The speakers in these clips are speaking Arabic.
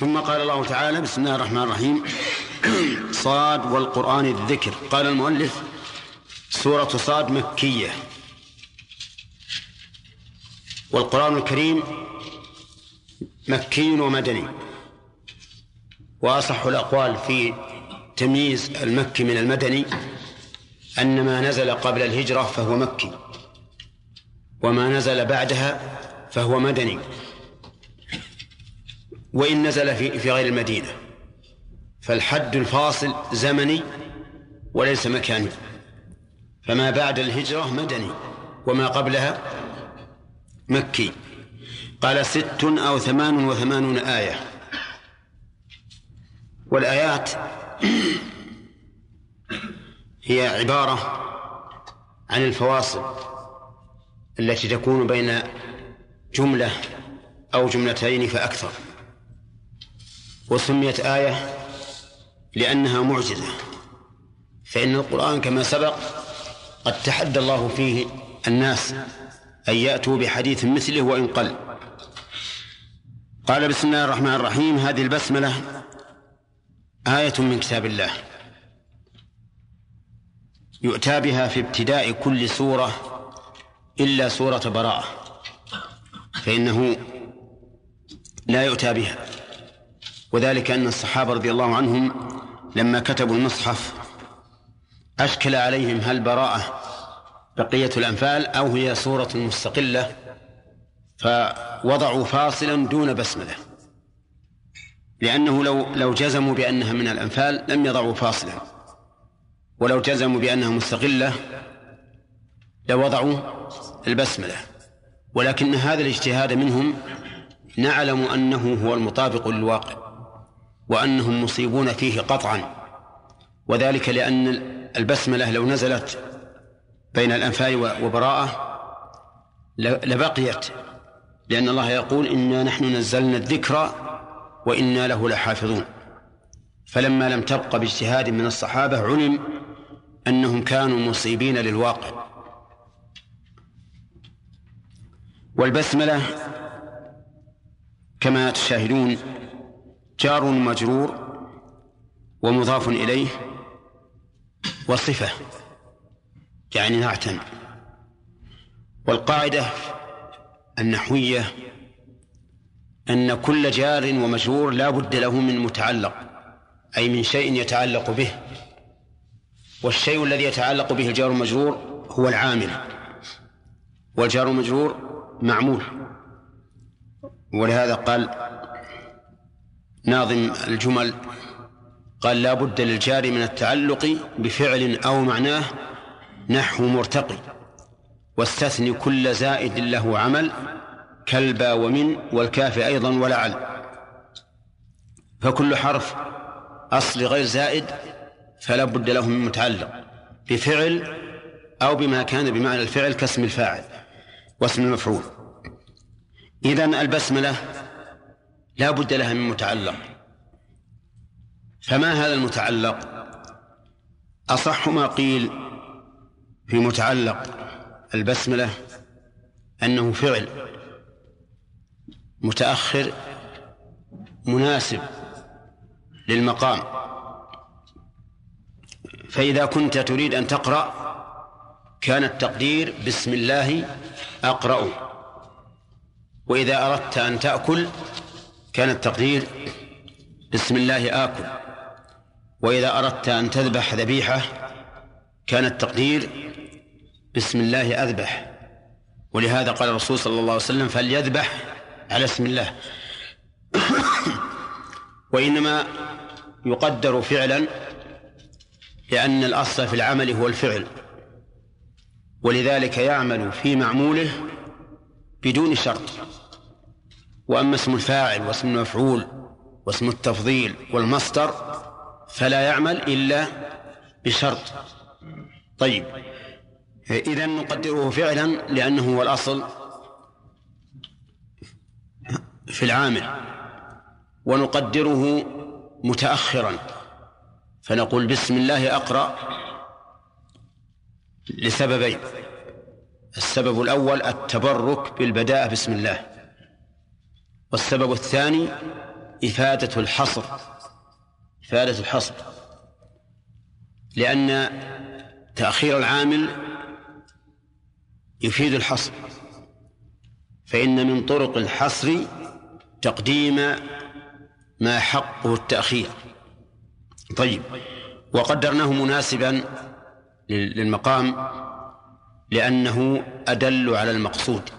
ثم قال الله تعالى بسم الله الرحمن الرحيم. صاد والقرآن الذكر. قال المؤلف سورة صاد مكية. والقرآن الكريم مكي ومدني. وأصح الأقوال في تمييز المكي من المدني أن ما نزل قبل الهجرة فهو مكي وما نزل بعدها فهو مدني. وإن نزل في في غير المدينة. فالحد الفاصل زمني وليس مكاني. فما بعد الهجرة مدني وما قبلها مكي. قال ست أو ثمان وثمانون آية. والآيات هي عبارة عن الفواصل التي تكون بين جملة أو جملتين فأكثر. وسميت آية لأنها معجزة. فإن القرآن كما سبق قد تحدى الله فيه الناس أن يأتوا بحديث مثله وإن قل. قال بسم الله الرحمن الرحيم. هذه البسملة آية من كتاب الله. يؤتى بها في ابتداء كل سورة إلا سورة براءة. فإنه لا يؤتى بها. وذلك أن الصحابة رضي الله عنهم لما كتبوا المصحف أشكل عليهم هل براءة بقية الأنفال أو هي سورة مستقلة فوضعوا فاصلا دون بسملة. لأنه لو لو جزموا بأنها من الأنفال لم يضعوا فاصلا. ولو جزموا بأنها مستقلة لوضعوا البسملة. ولكن هذا الاجتهاد منهم نعلم أنه هو المطابق للواقع. وأنهم مصيبون فيه قطعا. وذلك لأن البسملة لو نزلت بين الأنفال وبراءة لبقيت. لأن الله يقول إنا نحن نزلنا الذكر وإنا له لحافظون. فلما لم تبق باجتهاد من الصحابة علم أنهم كانوا مصيبين للواقع. والبسملة كما تشاهدون جار مجرور ومضاف إليه وصفة يعني نعتا والقاعدة النحوية أن كل جار ومجرور لا بد له من متعلق أي من شيء يتعلق به. والشيء الذي يتعلق به الجار المجرور هو العامل. والجار المجرور معمول. ولهذا قال ناظم الجمل قال لا بد للجار من التعلق بفعل أو معناه نحو مرتقي واستثني كل زائد له عمل كالبا ومن والكاف أيضا ولعل. فكل حرف أصل غير زائد فلا بد له من متعلق بفعل أو بما كان بمعنى الفعل كاسم الفاعل واسم المفعول. إذن البسملة لا بد لها من متعلق. فما هذا المتعلق؟ أصح ما قيل في متعلق البسملة أنه فعل متأخر مناسب للمقام. فإذا كنت تريد أن تقرأ كان التقدير بسم الله أقرأ وإذا أردت أن تأكل كان التقدير بسم الله آكل. وإذا أردت أن تذبح ذبيحة كان التقدير بسم الله أذبح. ولهذا قال الرسول صلى الله عليه وسلم فليذبح على اسم الله. وإنما يقدر فعلا لأن الأصل في العمل هو الفعل. ولذلك يعمل في معموله بدون شرط. وأما اسم الفاعل واسم المفعول واسم التفضيل والمصدر فلا يعمل إلا بشرط. طيب إذا نقدره فعلا لأنه هو الأصل في العامل ونقدره متأخرا فنقول بسم الله أقرأ لسببين السبب الأول التبرك بالبداءة بسم الله. والسبب الثاني إفادة الحصر إفادة الحصر. لأن تأخير العامل يفيد الحصر. فإن من طرق الحصر تقديم ما حقه التأخير. طيب وقدرناه مناسبا للمقام لأنه أدل على المقصود.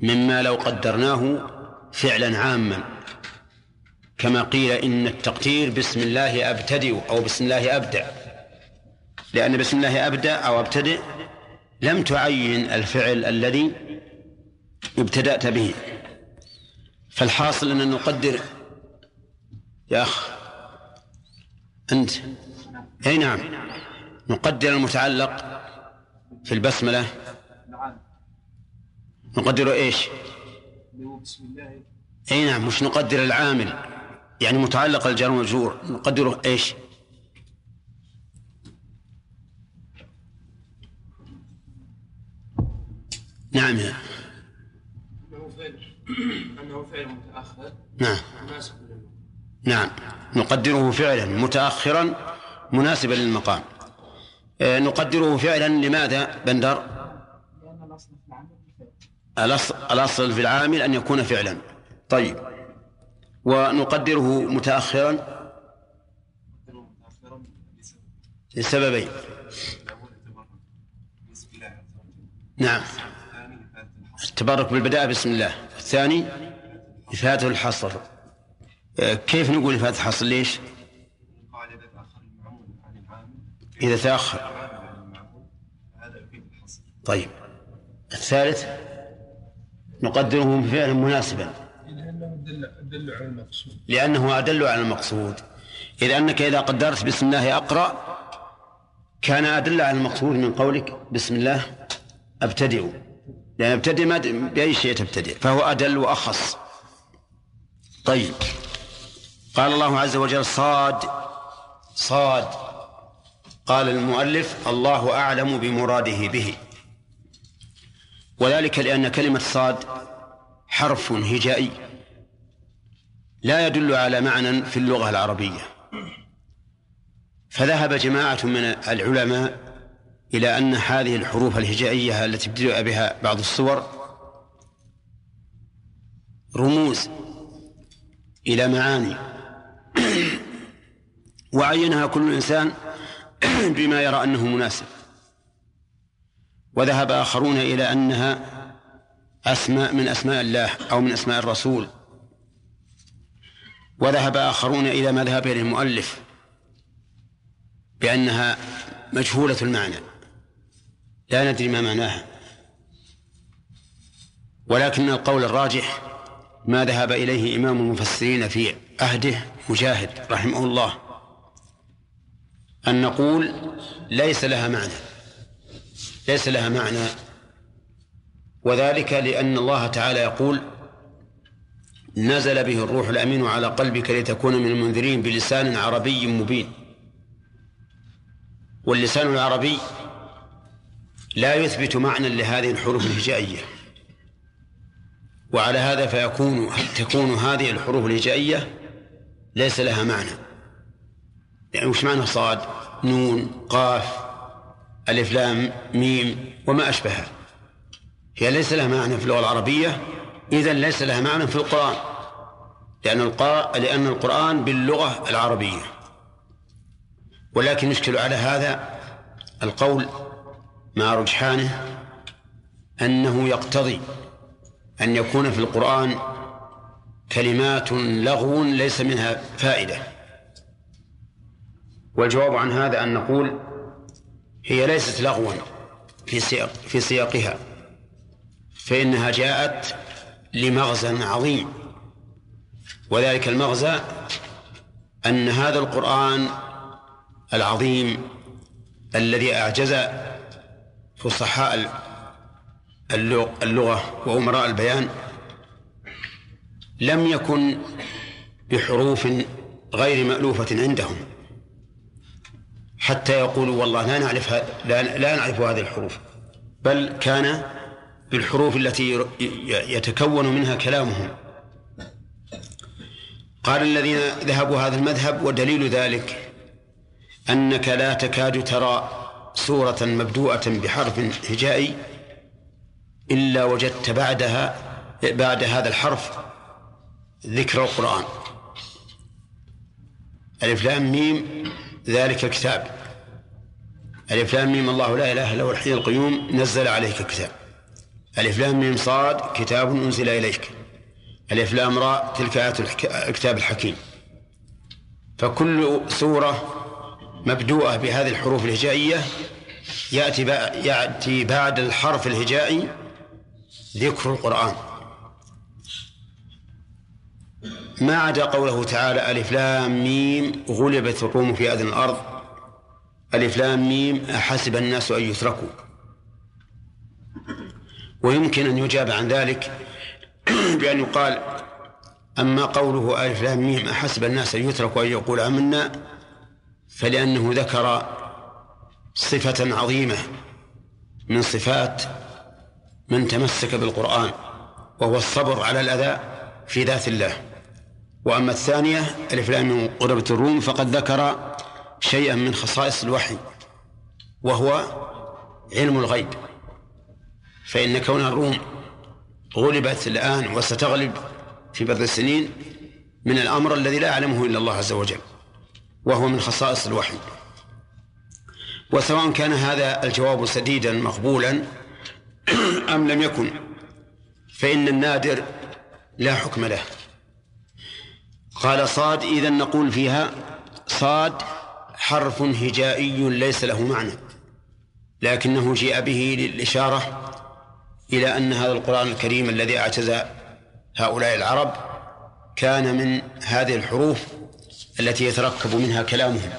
مما لو قدرناه فعلا عاما. كما قيل إن التقدير بسم الله أبتدئ أو بسم الله أبدأ لأن بسم الله أبدأ أو أبتدئ لم تعين الفعل الذي ابتدأت به. فالحاصل أن نقدر. يا أخ أنت. أي نعم. نقدر المتعلق في البسملة نقدر إيش؟ أي نعم مش نقدر العامل. يعني متعلق الجار والمجرور. نقدره إيش؟ نعم يا. أنه فعل. متأخر. نعم. نعم. نقدره فعلا متأخرا مناسبا للمقام. آه، نقدره فعلا لماذا بندر؟ الأصل في العامل أن يكون فعلا. طيب. ونقدره متأخرا؟ لسببين. نعم. التبرك بالبداء بسم الله. الثاني إفادة الحصر. آه، كيف نقول إفادة الحصر؟ ليش؟ إذا تأخر. طيب. الثالث نقدره بفعل مناسبا. لأنه أدل على المقصود. إذ أنك إذا قدرت بسم الله أقرأ كان أدل على المقصود من قولك بسم الله أبتدئ. لأن أبتدئ ما بأي شيء تبتدئ. فهو أدل وأخص. طيب. قال الله عز وجل صاد صاد. قال المؤلف الله أعلم بمراده به. وذلك لأن كلمة صاد حرف هجائي لا يدل على معنى في اللغة العربية. فذهب جماعة من العلماء إلى أن هذه الحروف الهجائية التي ابتدأ بها بعض الصور رموز إلى معاني. وعينها كل إنسان بما يرى أنه مناسب. وذهب آخرون إلى أنها أسماء من أسماء الله أو من أسماء الرسول. وذهب آخرون إلى ما ذهب إليه المؤلف بأنها مجهولة المعنى. لا ندري ما معناها. ولكن القول الراجح ما ذهب إليه إمام المفسرين في عهده مجاهد رحمه الله. أن نقول ليس لها معنى. ليس لها معنى. وذلك لأن الله تعالى يقول نزل به الروح الأمين على قلبك لتكون من المنذرين بلسان عربي مبين. واللسان العربي لا يثبت معنى لهذه الحروف الهجائية. وعلى هذا فيكون تكون هذه الحروف الهجائية ليس لها معنى. يعني وش معنى صاد؟ نون قاف ألف لام ميم وما أشبهها. هي ليس لها معنى في اللغة العربية إذا ليس لها معنى في القرآن لأن القرآن لأن القرآن باللغة العربية. ولكن يشكل على هذا القول مع رجحانه أنه يقتضي أن يكون في القرآن كلمات لغو ليس منها فائدة. والجواب عن هذا أن نقول هي ليست لغوا في سياق في سياقها فإنها جاءت لمغزى عظيم. وذلك المغزى أن هذا القرآن العظيم الذي أعجز فصحاء اللغة وأمراء البيان لم يكن بحروف غير مألوفة عندهم. حتى يقولوا والله لا نعرف لا, لا نعرف هذه الحروف. بل كان بالحروف التي يتكون منها كلامهم. قال الذين ذهبوا هذا المذهب ودليل ذلك أنك لا تكاد ترى سورة مبدوءة بحرف هجائي إلا وجدت بعدها بعد هذا الحرف ذكر القرآن. ألف لام ميم ذلك الكتاب. ألف لام ميم الله لا إله إلا هو الحي القيوم نزل عليك الكتاب. ألف لام ميم صاد كتاب أنزل إليك. ألف لام راء تلك آيات الكتاب الحكيم. فكل سورة مبدوءة بهذه الحروف الهجائية يأتي يأتي بعد الحرف الهجائي ذكر القرآن. ما عدا قوله تعالى ألف لام ميم غلبت الروم في أذن الأرض. ألف لام ميم أحسب الناس أن يتركوا. ويمكن أن يجاب عن ذلك بأن يقال أما قوله ألف لام ميم أحسب الناس أن يتركوا أن يقول آمنا فلأنه ذكر صفة عظيمة من صفات من تمسك بالقرآن وهو الصبر على الأذى في ذات الله. وأما الثانية ألف لام قربة الروم فقد ذكر شيئا من خصائص الوحي وهو علم الغيب. فإن كون الروم غلبت الآن وستغلب في بضع السنين من الأمر الذي لا يعلمه إلا الله عز وجل وهو من خصائص الوحي. وسواء كان هذا الجواب سديدا مقبولا أم لم يكن فإن النادر لا حكم له. قال صاد إذا نقول فيها صاد حرف هجائي ليس له معنى لكنه جيء به للإشارة إلى أن هذا القرآن الكريم الذي أعجز هؤلاء العرب كان من هذه الحروف التي يتركب منها كلامهم.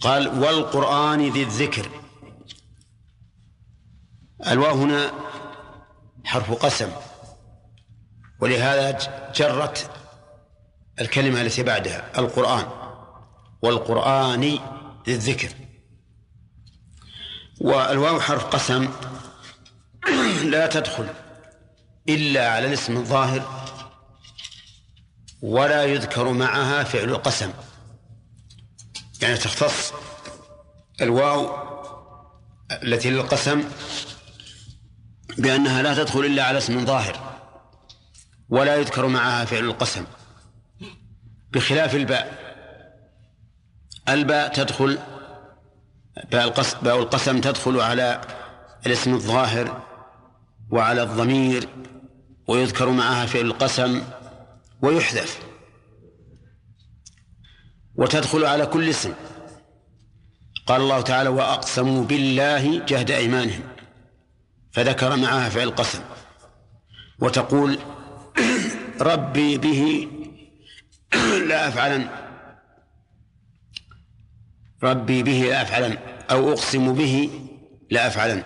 قال والقرآن ذي الذكر. الواو هنا حرف قسم ولهذا جرت الكلمة التي بعدها القرآن. والقرآن ذي الذكر والواو حرف قسم لا تدخل إلا على الاسم الظاهر ولا يذكر معها فعل القسم. يعني تختص الواو التي للقسم بأنها لا تدخل إلا على اسم ظاهر ولا يذكر معها فعل القسم. بخلاف الباء. الباء تدخل باء القسم, باء القسم تدخل على الاسم الظاهر وعلى الضمير ويذكر معها فعل القسم ويحذف. وتدخل على كل اسم. قال الله تعالى وأقسموا بالله جهد أيمانهم. فذكر معها فعل القسم. وتقول ربي به لا أفعلن ربي به لا أفعلن أو أقسم به لا أفعلن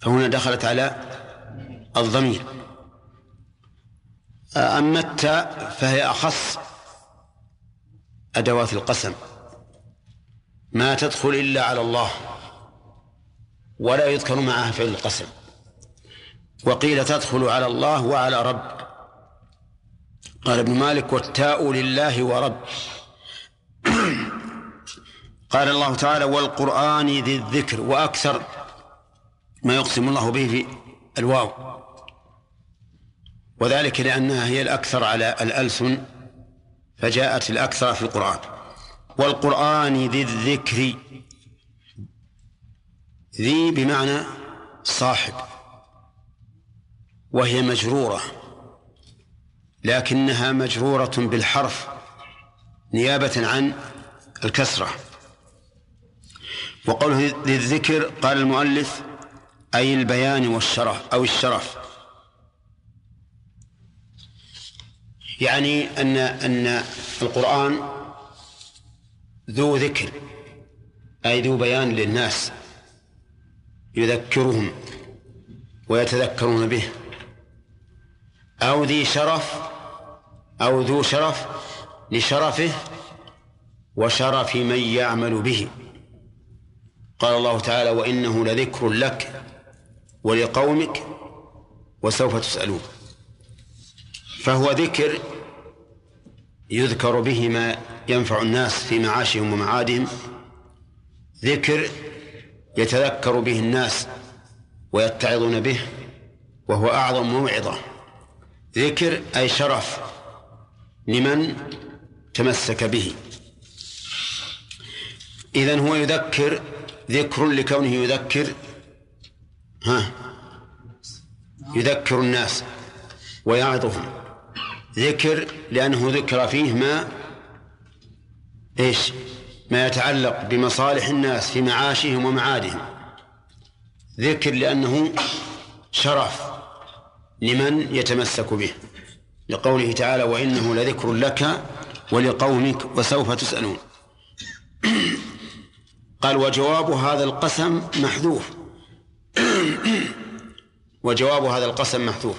فهنا دخلت على الضمير. أما التاء فهي أخص أدوات القسم. ما تدخل إلا على الله. ولا يذكر معها فعل القسم. وقيل تدخل على الله وعلى رب. قال ابن مالك والتاء لله ورب. قال الله تعالى والقرآن ذي الذكر وأكثر ما يقسم الله به في الواو. وذلك لأنها هي الأكثر على الألسن فجاءت الأكثر في القرآن. والقرآن ذي الذكر ذي بمعنى صاحب وهي مجرورة. لكنها مجرورة بالحرف نيابة عن الكسرة. وقوله ذي الذكر قال المؤلف أي البيان والشرف أو الشرف. يعني أن أن القرآن ذو ذكر أي ذو بيان للناس يذكرهم ويتذكرون به. أو ذي شرف أو ذو شرف لشرفه وشرف من يعمل به. قال الله تعالى وإنه لذكر لك ولقومك وسوف تسألون. فهو ذكر يذكر به ما ينفع الناس في معاشهم ومعادهم. ذكر يتذكر به الناس ويتعظون به وهو أعظم موعظة. ذكر أي شرف لمن تمسك به. إذن هو يذكر ذكر لكونه يذكر ها يذكر الناس ويعظهم. ذكر لأنه ذكر فيه ما إيش؟ ما يتعلق بمصالح الناس في معاشهم ومعادهم. ذكر لأنه شرف لمن يتمسك به. لقوله تعالى وإنه لذكر لك ولقومك وسوف تسألون. قال وجواب هذا القسم محذوف. وجواب هذا القسم محذوف.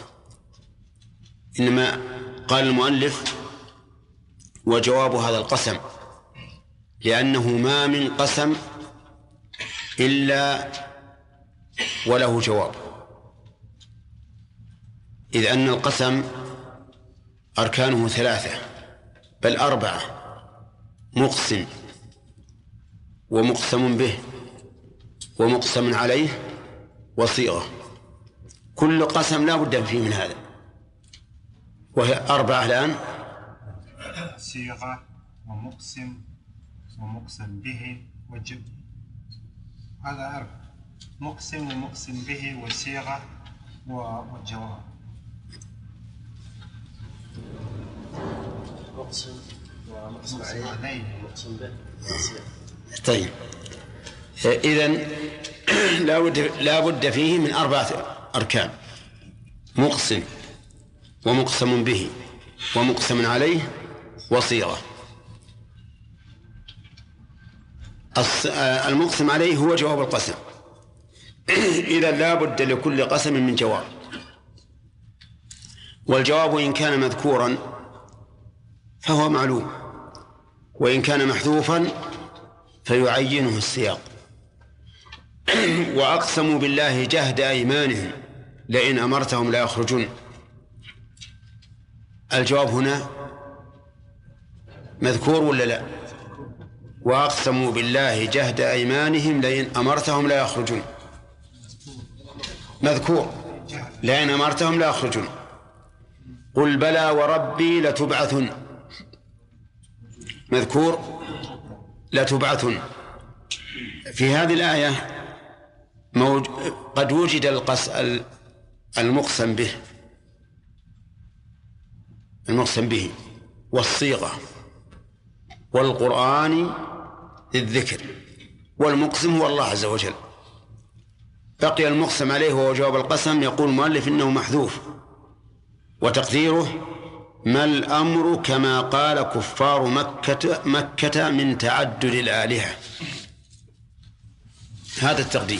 إنما قال المؤلف وجواب هذا القسم. لأنه ما من قسم إلا وله جواب. إذ أن القسم أركانه ثلاثة بل أربعة. مقسم. ومقسم به. ومقسم عليه. وصيغة. كل قسم لا بد فيه من هذا. وهي أربعة الآن. صيغة. ومقسم. ومقسم به. وجب. هذا أربعة. مقسم ومقسم به. وصيغة. وجواب مقسم ومقسم عليه. ومقسم به. طيب. إذا لا بد لا بد فيه من أربعة أركان. مقسم ومقسم به ومقسم عليه وصيغة. المقسم عليه هو جواب القسم. إذا لا بد لكل قسم من جواب. والجواب إن كان مذكورا فهو معلوم وإن كان محذوفا فيعينه السياق. وأقسموا بالله جهد أيمانهم لئن أمرتهم لا يخرجون. الجواب هنا مذكور ولا لا؟ وأقسموا بالله جهد أيمانهم لئن أمرتهم لا يخرجون. مذكور. لئن أمرتهم لا يخرجون. قل بلى وربي لتبعثن. مذكور؟ لتبعثن. في هذه الآية موج... قد وجد القس المقسم به. المقسم به. والصيغة. والقرآن للذكر. والمقسم هو الله عز وجل. بقي المقسم عليه وهو جواب القسم يقول المؤلف إنه محذوف. وتقديره ما الأمر كما قال كفار مكة مكة من تعدد الآلهة؟ هذا التقدير.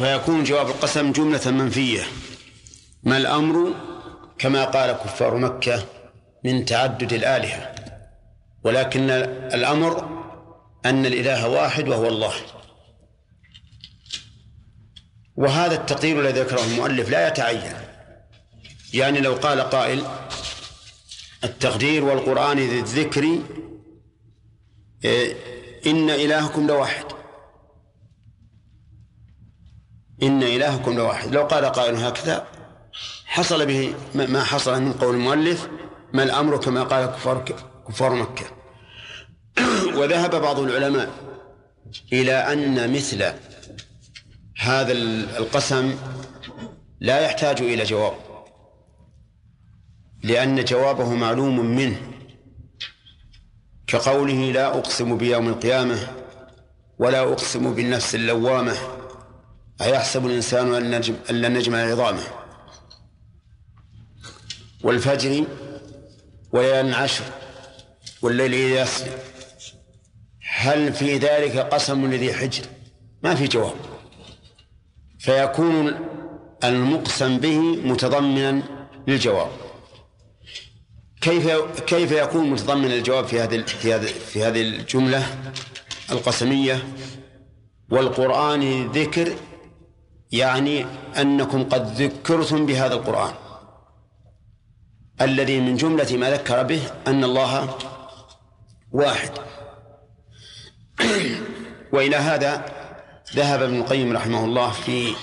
فيكون جواب القسم جملة منفية. ما الأمر كما قال كفار مكة من تعدد الآلهة؟ ولكن الأمر أن الإله واحد وهو الله. وهذا التقدير الذي ذكره المؤلف لا يتعين. يعني لو قال قائل التقدير والقرآن ذي الذكر إيه، إن إلهكم لواحد. إن إلهكم لواحد. لو قال قائل هكذا حصل به ما حصل من قول المؤلف ما الأمر كما قال كفار كفار مكة. وذهب بعض العلماء إلى أن مثل هذا القسم لا يحتاج إلى جواب. لأن جوابه معلوم منه. كقوله لا أقسم بيوم القيامة ولا أقسم بالنفس اللوامة أيحسب الإنسان أن لن نجمع عظامه؟ والفجر وليال عشر والليل إذا يسري هل في ذلك قسم لذي حجر؟ ما في جواب. فيكون المقسم به متضمنا للجواب. كيف كيف يكون متضمن الجواب في هذه في هذه في هذه الجملة القسمية؟ والقرآن ذكر يعني أنكم قد ذكرتم بهذا القرآن. الذي من جملة ما ذكر به أن الله واحد. وإلى هذا ذهب ابن القيم رحمه الله في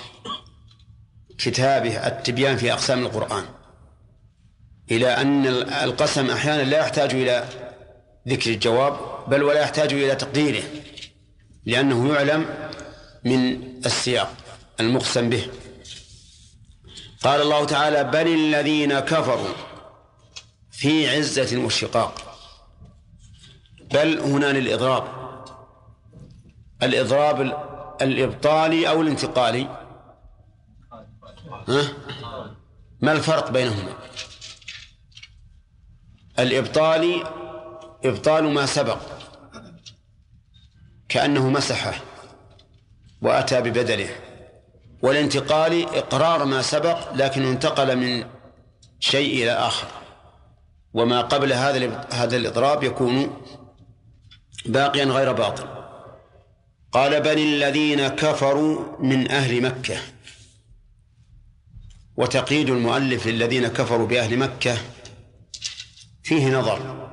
كتابه التبيان في أقسام القرآن. إلى أن القسم أحيانا لا يحتاج إلى ذكر الجواب بل ولا يحتاج إلى تقديره لأنه يعلم من السياق المقسم به. قال الله تعالى بل الذين كفروا في عزة وشقاق بل هنا للإضراب. الإضراب الإبطالي أو الانتقالي. ها؟ ما الفرق بينهما؟ الإبطالي إبطال ما سبق. كأنه مسحه وأتى ببدله والانتقال إقرار ما سبق لكنه انتقل من شيء إلى آخر. وما قبل هذا هذا الإضراب يكون باقيا غير باطل. قال بل الذين كفروا من أهل مكة. وتقييد المؤلف للذين كفروا بأهل مكة فيه نظر.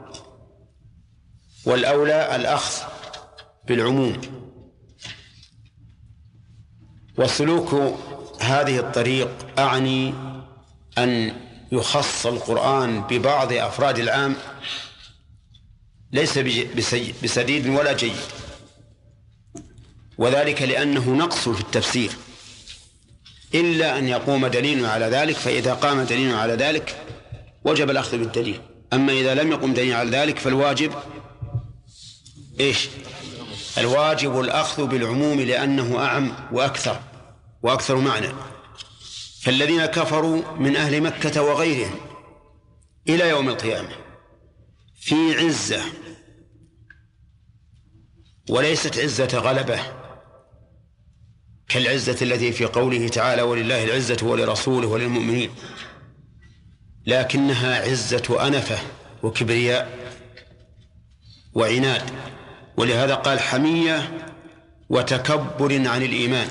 والأولى الأخذ بالعموم. وسلوك هذه الطريق أعني أن يخص القرآن ببعض أفراد العام. ليس بسديد ولا جيد. وذلك لأنه نقص في التفسير. إلا أن يقوم دليل على ذلك فإذا قام دليل على ذلك وجب الأخذ بالدليل. أما إذا لم يقم دليل على ذلك فالواجب إيش؟ الواجب الأخذ بالعموم لأنه أعم وأكثر وأكثر معنى. فالذين كفروا من أهل مكة وغيرهم إلى يوم القيامة في عزة وليست عزة غلبة كالعزة التي في قوله تعالى ولله العزة ولرسوله وللمؤمنين لكنها عزة أنفة وكبرياء وعناد. ولهذا قال حمية وتكبر عن الإيمان.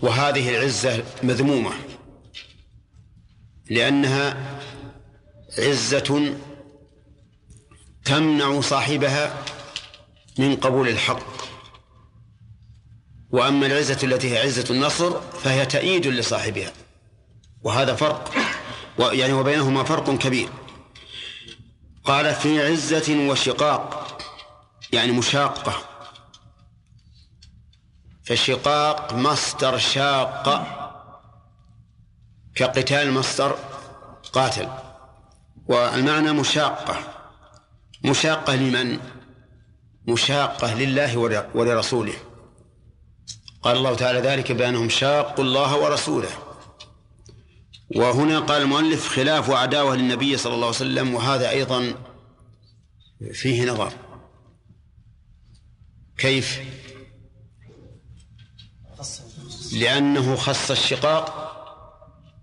وهذه العزة مذمومة لأنها عزة تمنع صاحبها من قبول الحق. وأما العزة التي هي عزة النصر فهي تأييد لصاحبها. وهذا فرق. يعني وبينهما فرق كبير. قال في عزة وشقاق يعني مشاقة. فالشقاق مصدر شاق كقتال مصدر قاتل. والمعنى مشاقة. مشاقة لمن؟ مشاقة لله ولرسوله. قال الله تعالى ذلك بأنهم شاقوا الله ورسوله. وهنا قال المؤلف خلاف وعداوة للنبي صلى الله عليه وسلم وهذا أيضا فيه نظر. كيف؟ لأنه خص الشقاق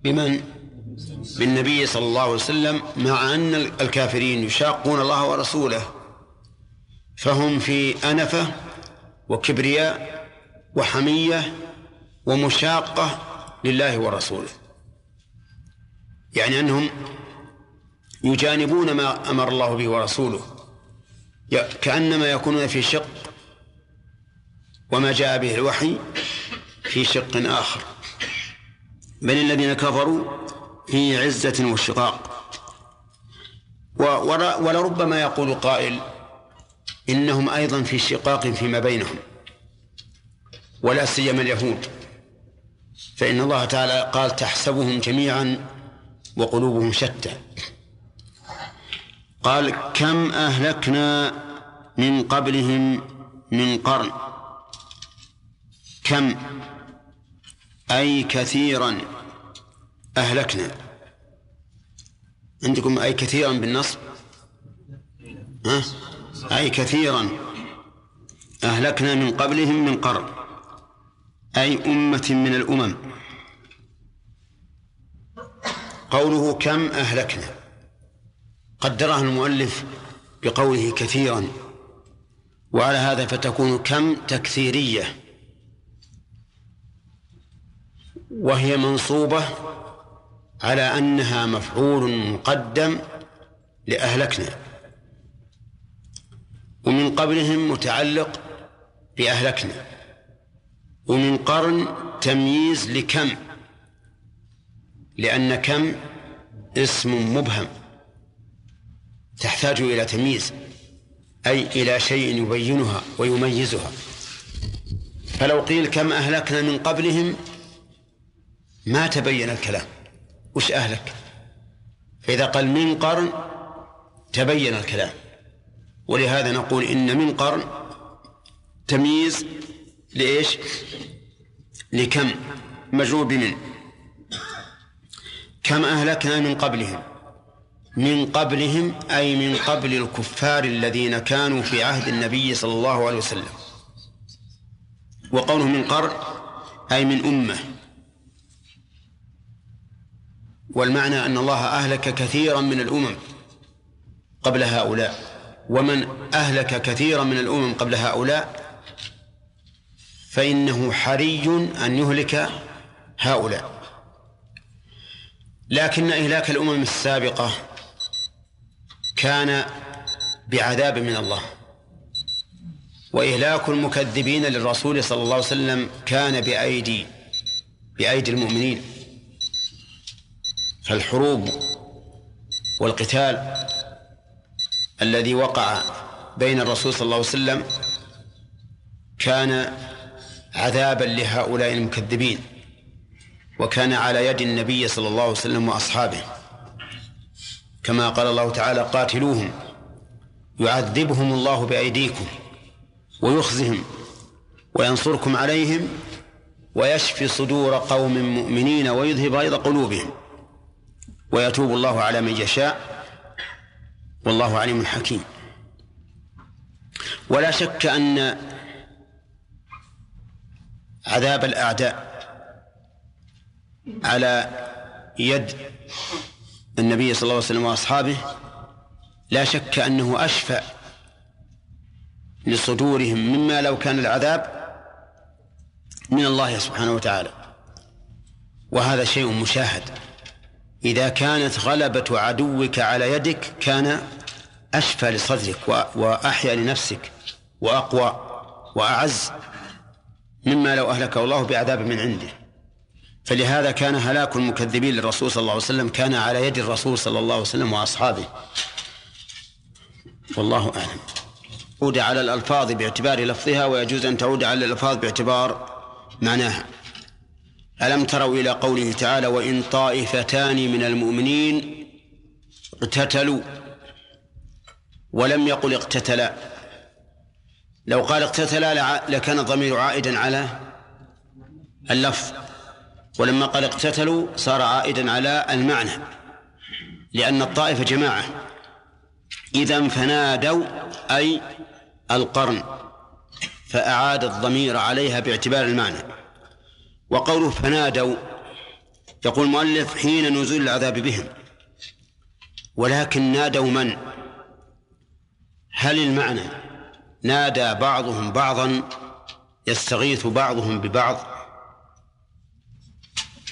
بمن؟ بالنبي صلى الله عليه وسلم مع أن الكافرين يشاقون الله ورسوله فهم في أنفة وكبرياء وحمية ومشاقة لله ورسوله. يعني أنهم يجانبون ما أمر الله به ورسوله كأنما يكونون في شق وما جاء به الوحي في شق آخر. بل الذين كفروا في عزة وشقاق. ولربما يقول قائل إنهم أيضا في شقاق فيما بينهم ولا سيما اليهود. فإن الله تعالى قال تحسبهم جميعا وقلوبهم شتى قال كم أهلكنا من قبلهم من قرن؟ كم؟ أي كثيرا أهلكنا. عندكم أي كثيرا بالنصب؟ ها؟ أي كثيرا أهلكنا من قبلهم من قرن. أي أمة من الأمم. قوله كم أهلكنا. قدرها المؤلف بقوله كثيرا. وعلى هذا فتكون كم تكثيرية. وهي منصوبة على أنها مفعول مقدم لأهلكنا. ومن قبلهم متعلق بأهلكنا. ومن قرن تمييز لكم. لأن كم؟ اسم مبهم. تحتاج إلى تمييز أي إلى شيء يبينها ويميزها. فلو قيل كم أهلكنا من قبلهم ما تبين الكلام. وش أهلك؟ فإذا قال من قرن تبين الكلام. ولهذا نقول إن من قرن تمييز لإيش؟ لكم مجرور بمن كم أهلكنا من قبلهم؟ من قبلهم أي من قبل الكفار الذين كانوا في عهد النبي صلى الله عليه وسلم. وقوله من قرن أي من أمة. والمعنى أن الله أهلك كثيرا من الأمم قبل هؤلاء. ومن أهلك كثيرا من الأمم قبل هؤلاء فإنه حري أن يهلك هؤلاء. لكن إهلاك الأمم السابقة كان بعذاب من الله. وإهلاك المكذبين للرسول صلى الله عليه وسلم كان بأيدي بأيدي المؤمنين. فالحروب والقتال الذي وقع بين الرسول صلى الله عليه وسلم كان عذابا لهؤلاء المكذبين. وكان على يد النبي صلى الله عليه وسلم وأصحابه. كما قال الله تعالى قاتلوهم يعذبهم الله بأيديكم ويخزهم وينصركم عليهم ويشفي صدور قوم مؤمنين ويذهب غيظ قلوبهم ويتوب الله على من يشاء والله عليم حكيم. ولا شك أن عذاب الأعداء على يد النبي صلى الله عليه وسلم وأصحابه لا شك أنه أشفى لصدورهم مما لو كان العذاب من الله سبحانه وتعالى. وهذا شيء مشاهد. إذا كانت غلبة عدوك على يدك كان أشفى لصدرك وأحيا لنفسك وأقوى وأعز مما لو أهلكه الله بعذاب من عنده. فلهذا كان هلاك المكذبين للرسول صلى الله عليه وسلم كان على يد الرسول صلى الله عليه وسلم وأصحابه. والله أعلم. عود على الألفاظ باعتبار لفظها ويجوز أن تعود على الألفاظ باعتبار معناها. ألم تروا إلى قوله تعالى وإن طائفتان من المؤمنين اقتتلوا ولم يقل اقتتلا. لو قال اقتتلا لكان الضمير عائدا على اللفظ. ولما قال اقتتلوا صار عائدا على المعنى لأن الطائفة جماعة. إذا فنادوا أي القرن فأعاد الضمير عليها باعتبار المعنى. وقوله فنادوا يقول المؤلف حين نزول العذاب بهم. ولكن نادوا من؟ هل المعنى نادى بعضهم بعضا يستغيث بعضهم ببعض؟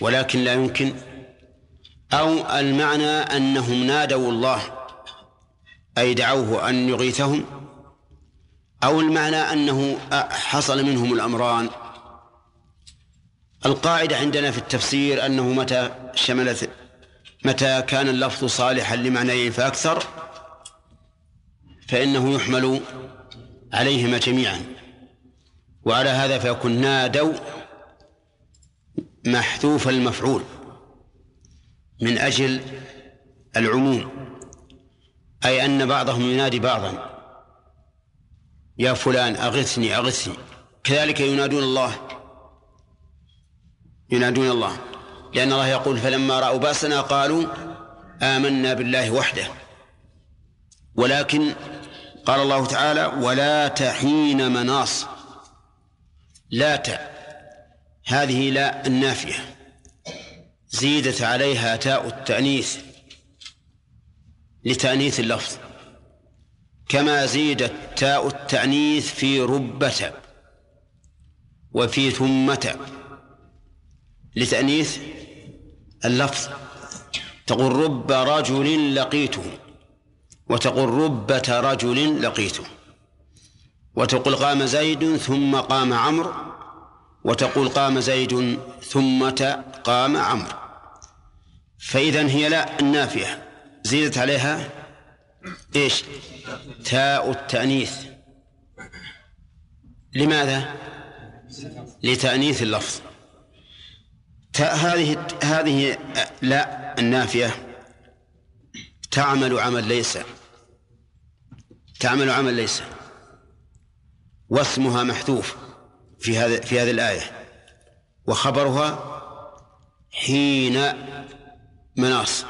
ولكن لا يمكن. أو المعنى أنهم نادوا الله أي دعوه أن يغيثهم. أو المعنى أنه حصل منهم الأمران. القاعدة عندنا في التفسير أنه متى شملت متى كان اللفظ صالحا لمعنيين فأكثر فإنه يحمل عليهما جميعا. وعلى هذا فيكون نادوا محذوف المفعول من أجل العموم أي أن بعضهم ينادي بعضا. يا فلان أغثني أغثني. كذلك ينادون الله. ينادون الله. لأن الله يقول فلما رأوا بأسنا قالوا آمنا بالله وحده ولكن قال الله تعالى ولا تحين مناص لا ت هذه لا النافية. زيدت عليها تاء التأنيث لتأنيث اللفظ. كما زيدت تاء التأنيث في ربة وفي ثمة لتأنيث اللفظ. تقول رب رجل لقيته وتقول ربة رجل لقيته. وتقول قام زيد ثم قام عمرو وتقول قام زيد ثم قام عمرو. فإذا هي لا النافية. زيدت عليها إيش؟ تاء التأنيث. لماذا؟ لتأنيث اللفظ. تاء هذه هذه لا النافية. تعمل عمل ليس. تعمل عمل ليس. واسمها محذوف. في هذا في هذه الآية. وخبرها حين مناص.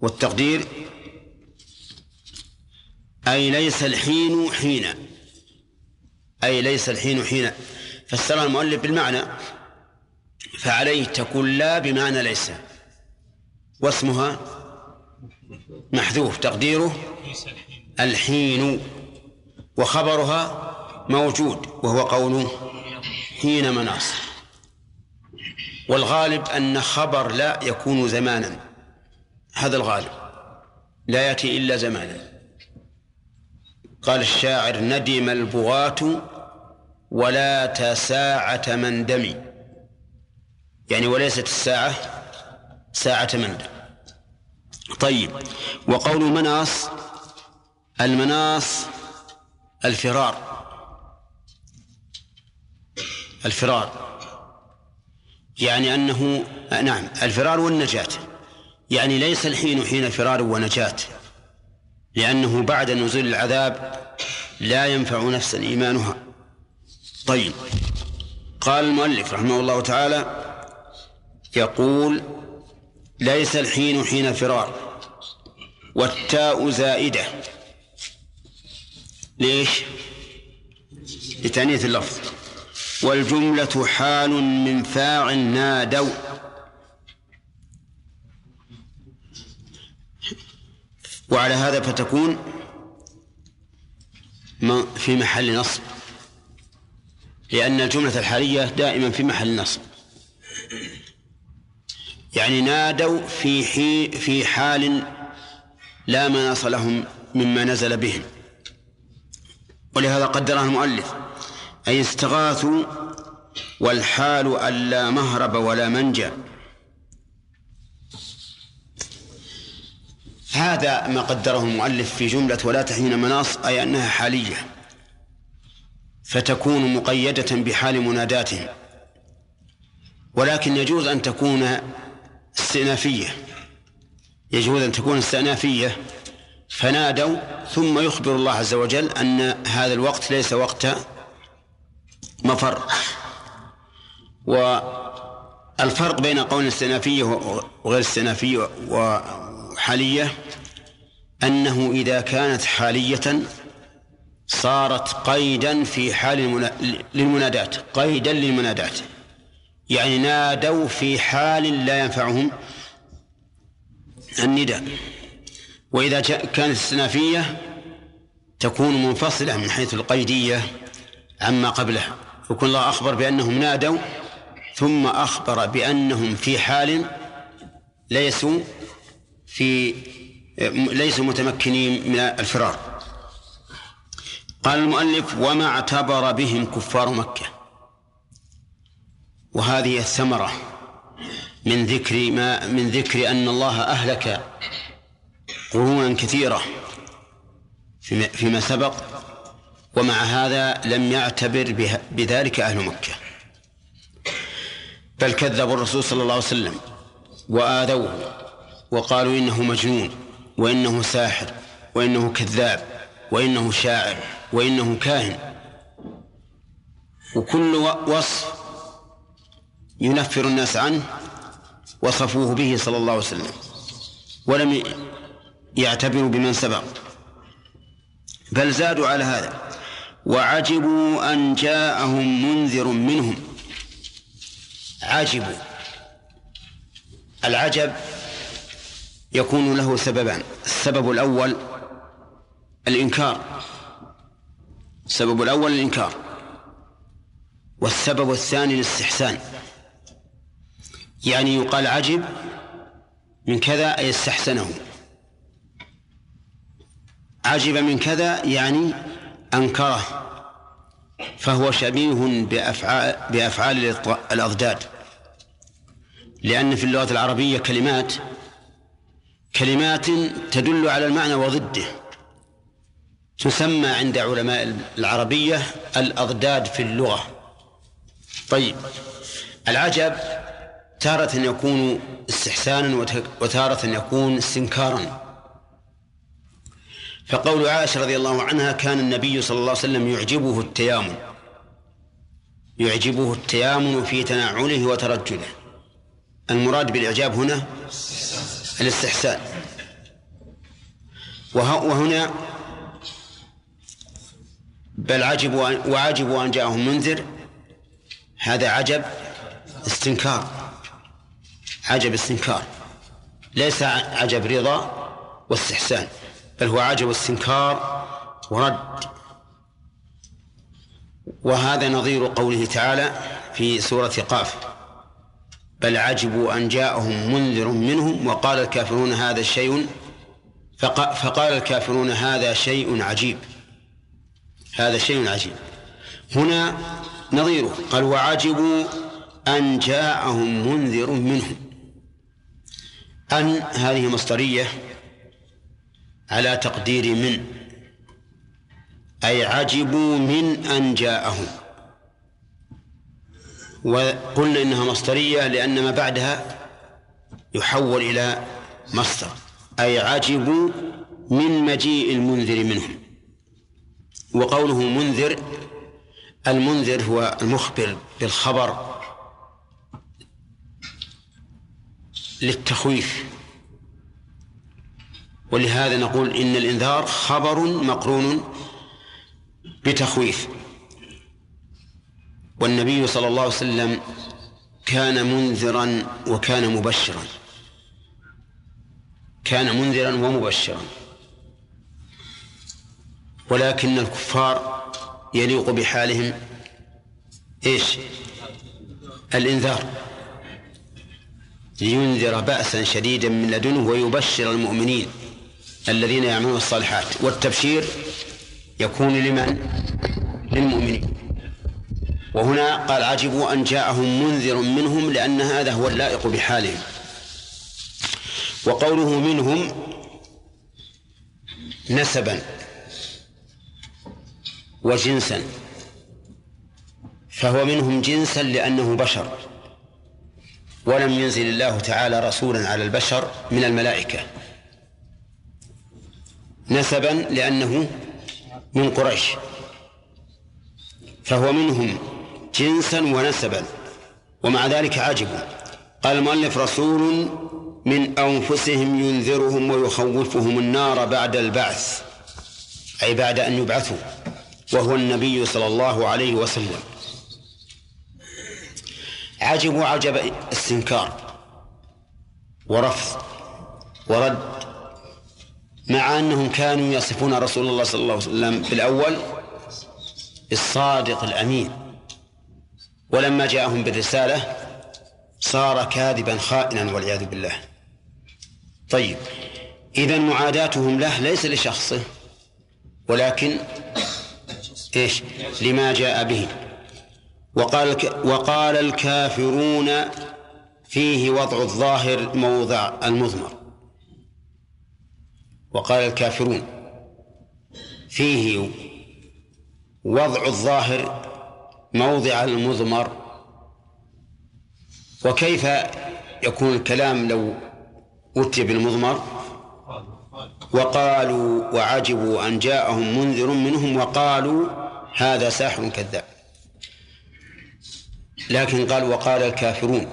والتقدير أي ليس الحين حين. أي ليس الحين حين. فسر المؤلف بالمعنى. فعليه تكون لا بمعنى ليس. واسمها محذوف تقديره الحين. وخبرها موجود وهو قوله حين مناص والغالب أن خبر لا يكون زمانا. هذا الغالب. لا يأتي إلا زمانا. قال الشاعر ندم البغاة ولا تساعة من دمي. يعني وليست الساعة ساعة من دم. طيب. وقول مناص المناص الفرار. الفرار. يعني أنه نعم الفرار والنجاة. يعني ليس الحين حين فرار ونجاة. لأنه بعد نزول العذاب لا ينفع نفسا إيمانها. طيب. قال المؤلف رحمه الله تعالى يقول ليس الحين حين فرار والتاء زائدة. ليش؟ لتأنيث اللفظ. والجملة حال من فاعل نادوا. وعلى هذا فتكون في محل نصب. لأن الجملة الحالية دائما في محل نصب. يعني نادوا في حي في حال لا مناص لهم مما نزل بهم. ولهذا قدرها المؤلف. أي استغاثوا والحال أن لا مهرب ولا منجا هذا ما قدره المؤلف في جملة ولا تحين مناص أي أنها حالية. فتكون مقيدة بحال مناداتهم ولكن يجوز أن تكون استئنافية. يجوز أن تكون استئنافية. فنادوا ثم يخبر الله عز وجل أن هذا الوقت ليس وقت مفر. والفرق بين قول استئنافية وغير استئنافية وحالية أنه إذا كانت حالية صارت قيدا في حال للمنادات قيدا للمنادات. يعني نادوا في حال لا ينفعهم النداء. وإذا كانت استنافية تكون منفصلة من حيث القيدية عما قبلها. يكون الله أخبر بأنهم نادوا ثم أخبر بأنهم في حال ليسوا في ليسوا متمكنين من الفرار. قال المؤلف وما اعتبر بهم كفار مكة. وهذه الثمرة من ذكر ما من ذكر أن الله أهلك قرونا كثيرة فيما سبق. ومع هذا لم يعتبر بذلك أهل مكة. بل كذبوا الرسول صلى الله عليه وسلم وآذوه وقالوا إنه مجنون وإنه ساحر وإنه كذاب وإنه شاعر وإنه كاهن. وكل وصف ينفر الناس عنه وصفوه به صلى الله عليه وسلم ولم يعتبروا بمن سبق. بل زادوا على هذا. وعجبوا أن جاءهم منذر منهم. عجبوا. العجب يكون له سببان. السبب الأول الإنكار. السبب الأول الإنكار. والسبب الثاني الاستحسان. يعني يقال عجب من كذا أي استحسنه. عجب من كذا يعني أنكره فهو شبيه بأفعال, بأفعال الأضداد. لأن في اللغة العربية كلمات كلمات تدل على المعنى وضده. تسمى عند علماء العربية الأضداد في اللغة. طيب العجب تارة يكون استحسانا وتارة يكون استنكارا. فقول عائشة رضي الله عنها كان النبي صلى الله عليه وسلم يعجبه التيامن. يعجبه التيامن في تنعله وترجله. المراد بالإعجاب هنا الاستحسان. وهنا بل عجبوا وعجبوا أن جاءهم منذر. هذا عجب استنكار. عجب استنكار. ليس عجب رضا واستحسان. بل هو عجب استنكار ورد. وهذا نظير قوله تعالى في سورة قاف بل عجبوا أن جاءهم منذر منهم وقال الكافرون هذا شيء فقال الكافرون هذا شيء عجيب. هذا شيء عجيب. هنا نظيره قال وعجبوا أن جاءهم منذر منهم. أن هذه مصدرية على تقدير من أي عجبوا من أن جاءهم. وقلنا إنها مصدرية لأن ما بعدها يحول إلى مصدر أي عجبوا من مجيء المنذر منهم. وقوله منذر المنذر هو المخبر بالخبر للتخويف. ولهذا نقول إن الإنذار خبر مقرون بتخويف. والنبي صلى الله عليه وسلم كان منذرا وكان مبشرا. كان منذرا ومبشرا. ولكن الكفار يليق بحالهم إيش؟ الإنذار. لينذر بأسا شديدا من لدنه ويبشر المؤمنين. الذين يعملون الصالحات. والتبشير يكون لمن؟ للمؤمنين. وهنا قال عجبوا أن جاءهم منذر منهم لأن هذا هو اللائق بحالهم. وقوله منهم نسبا وجنسا. فهو منهم جنسا لأنه بشر. ولم ينزل الله تعالى رسولا على البشر من الملائكة. نسبا لأنه من قريش. فهو منهم جنسا ونسبا ومع ذلك عجبوا قال المؤلف رسول من أنفسهم ينذرهم ويخوفهم النار بعد البعث أي بعد أن يبعثوا وهو النبي صلى الله عليه وسلم. عجبوا عجب استنكار ورفض ورد مع أنهم كانوا يصفون رسول الله صلى الله عليه وسلم في الأول بالصادق الأمين. ولما جاءهم بالرسالة صار كاذبا خائنا والعياذ بالله. طيب إذا معاداتهم له ليس لشخصه ولكن إيش؟ لما جاء به. وقال وقال الكافرون فيه وضع الظاهر موضع المضمر. وقال الكافرون فيه وضع الظاهر موضع المضمر وكيف يكون الكلام لو أتي بالمضمر وقالوا وعجبوا أن جاءهم منذر منهم وقالوا هذا ساحر كذاب. لكن قال وقال الكافرون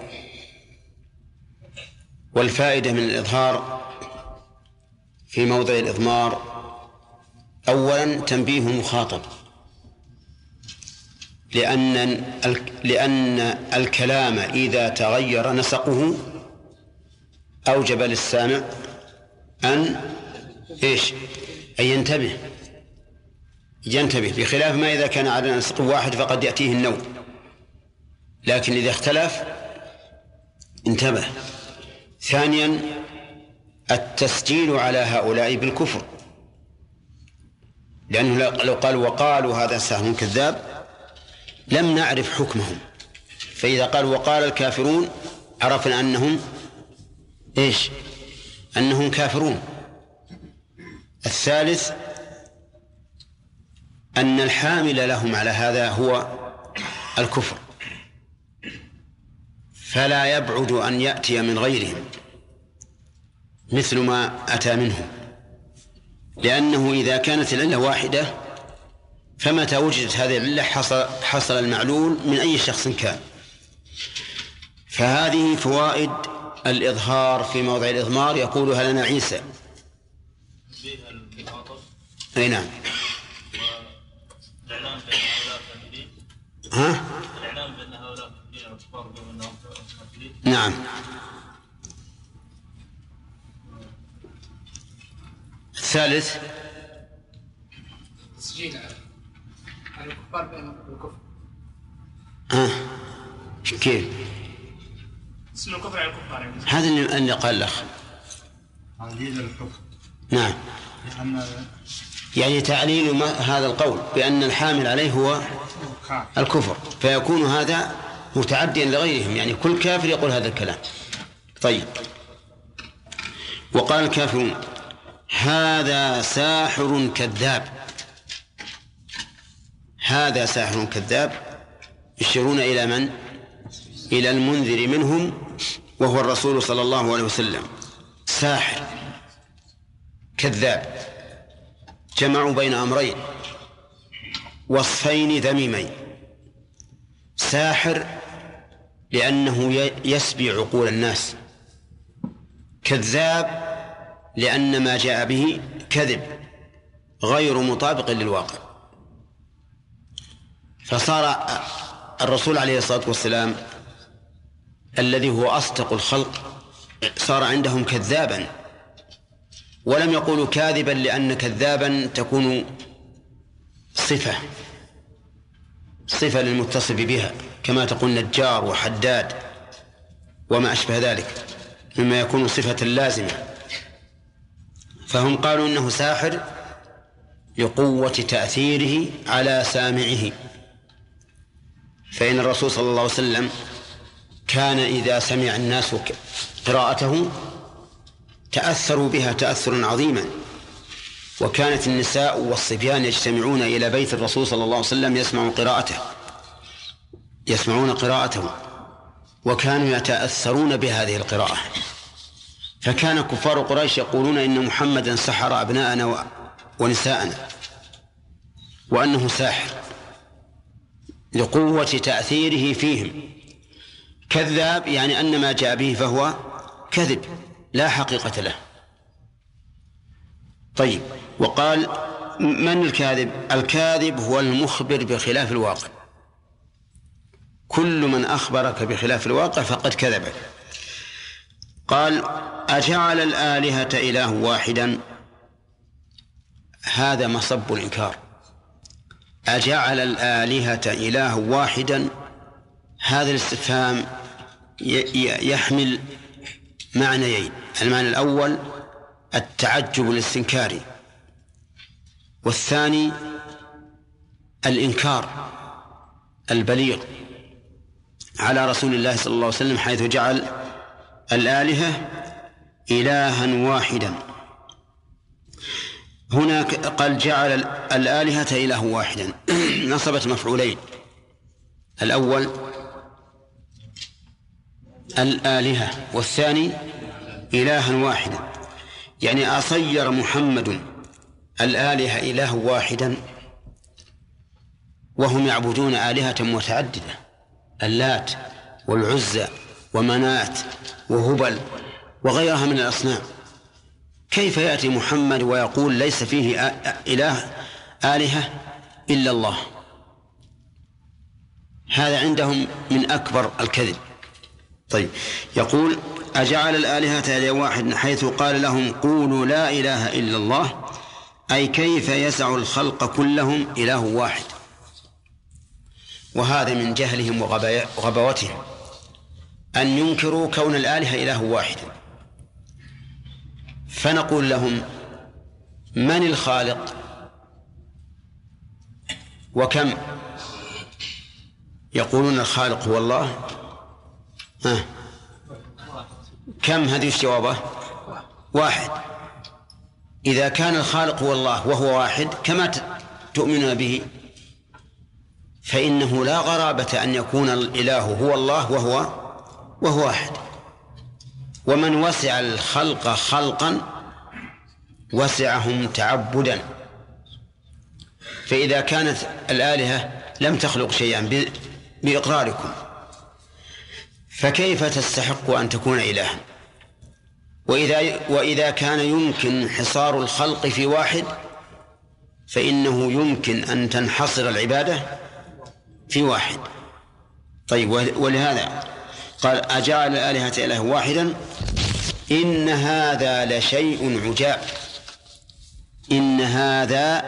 والفائدة من الإظهار في موضع الإضمار. أولا تنبيه المخاطب لأن لأن الكلام إذا تغير نسقه أوجب للسامع أن إيش؟ أن ينتبه. ينتبه. بخلاف ما إذا كان على نسق واحد فقد يأتيه النوم لكن إذا اختلف انتبه. ثانيا التسجيل على هؤلاء بالكفر. لأنه لو قالوا وقالوا هذا ساحر كذاب لم نعرف حكمهم. فإذا قال وقال الكافرون عرفنا أنهم إيش؟ أنهم كافرون. الثالث أن الحامل لهم على هذا هو الكفر. فلا يبعد أن يأتي من غيرهم. مثل ما أتى منهم لأنه إذا كانت العلة واحدة فمتى وجدت هذه العلة حصل, حصل المعلول من أي شخص كان. فهذه فوائد الإظهار في موضع الإضمار. يقولها لنا عيسى؟ أي نعم. ها؟ الإعلام بأن هؤلاء نعم. الثالث. تسجيل. الكفار بأنهم الكفر. ها كيف؟ اسم الكفر على الكفار يعني. هذا اللي قال لك تعليل الكفر. نعم. لأن يعني تعليل هذا القول بأن الحامل عليه هو الكفر. فيكون هذا متعديا لغيرهم. يعني كل كافر يقول هذا الكلام. طيب. وقال الكافرون هذا ساحر كذاب. هذا ساحر كذاب. يشيرون إلى من؟ إلى المنذر منهم وهو الرسول صلى الله عليه وسلم. ساحر كذاب. جمعوا بين أمرين. وصفين ذميمين. ساحر لأنه يسبي عقول الناس. كذاب لأن ما جاء به كذب غير مطابق للواقع. فصار الرسول عليه الصلاة والسلام الذي هو أصدق الخلق صار عندهم كذابا. ولم يقولوا كاذبا لأن كذابا تكون صفة صفة للمتصف بها كما تقول نجار وحداد وما أشبه ذلك مما يكون صفة لازمة. فهم قالوا إنه ساحر لقوة تأثيره على سامعه. فإن الرسول صلى الله عليه وسلم كان إذا سمع الناس قراءته تأثروا بها تأثرا عظيما. وكانت النساء والصبيان يجتمعون إلى بيت الرسول صلى الله عليه وسلم يسمعون قراءته يسمعون قراءته وكانوا يتأثرون بهذه القراءة. فكان كفار قريش يقولون إن محمدا سحر أبناءنا ونساءنا وأنه ساحر لقوة تأثيره فيهم. كذاب يعني أن ما جاء به فهو كذب لا حقيقة له. طيب وقال من الكاذب؟ الكاذب هو المخبر بخلاف الواقع. كل من أخبرك بخلاف الواقع فقد كذبك. قال أجعل الآلهة إله واحدا؟ هذا مصب الإنكار. أجعل الآلهة إله واحدا؟ هذا الاستفهام يحمل معنيين. المعنى الأول التعجب الاستنكاري. والثاني الإنكار البليغ. على رسول الله صلى الله عليه وسلم حيث جعل الآلهة إلها واحدا. هناك قال جعل الآلهة إله واحدا. نصبت مفعولين. الأول الآلهة والثاني إلها واحدا. يعني أصير محمد الآلهة إله واحدا وهم يعبدون آلهة متعددة اللات والعزى. ومنات وهبل وغيرها من الأصنام. كيف يأتي محمد ويقول ليس فيه إله آلهة إلا الله؟ هذا عندهم من أكبر الكذب. طيب يقول أجعل الآلهة إلى واحد حيث قال لهم قولوا لا إله إلا الله. أي كيف يسع الخلق كلهم إله واحد؟ وهذا من جهلهم وغباوتهم أن ينكروا كون الآلهة إله واحد. فنقول لهم من الخالق؟ وكم؟ يقولون الخالق هو الله. ها. كم هذه جوابه واحد. إذا كان الخالق هو الله وهو واحد كما تؤمنون به فإنه لا غرابة أن يكون الإله هو الله وهو وهو واحد ومن وسع الخلق خلقا وسعهم تعبدا. فإذا كانت الآلهة لم تخلق شيئا بإقراركم فكيف تستحق أن تكون إلها؟ وإذا وإذا كان يمكن حصار الخلق في واحد فإنه يمكن أن تنحصر العبادة في واحد. طيب ولهذا قال أجعل الآلهة إله واحدا إن هذا لشيء عجاب. إن هذا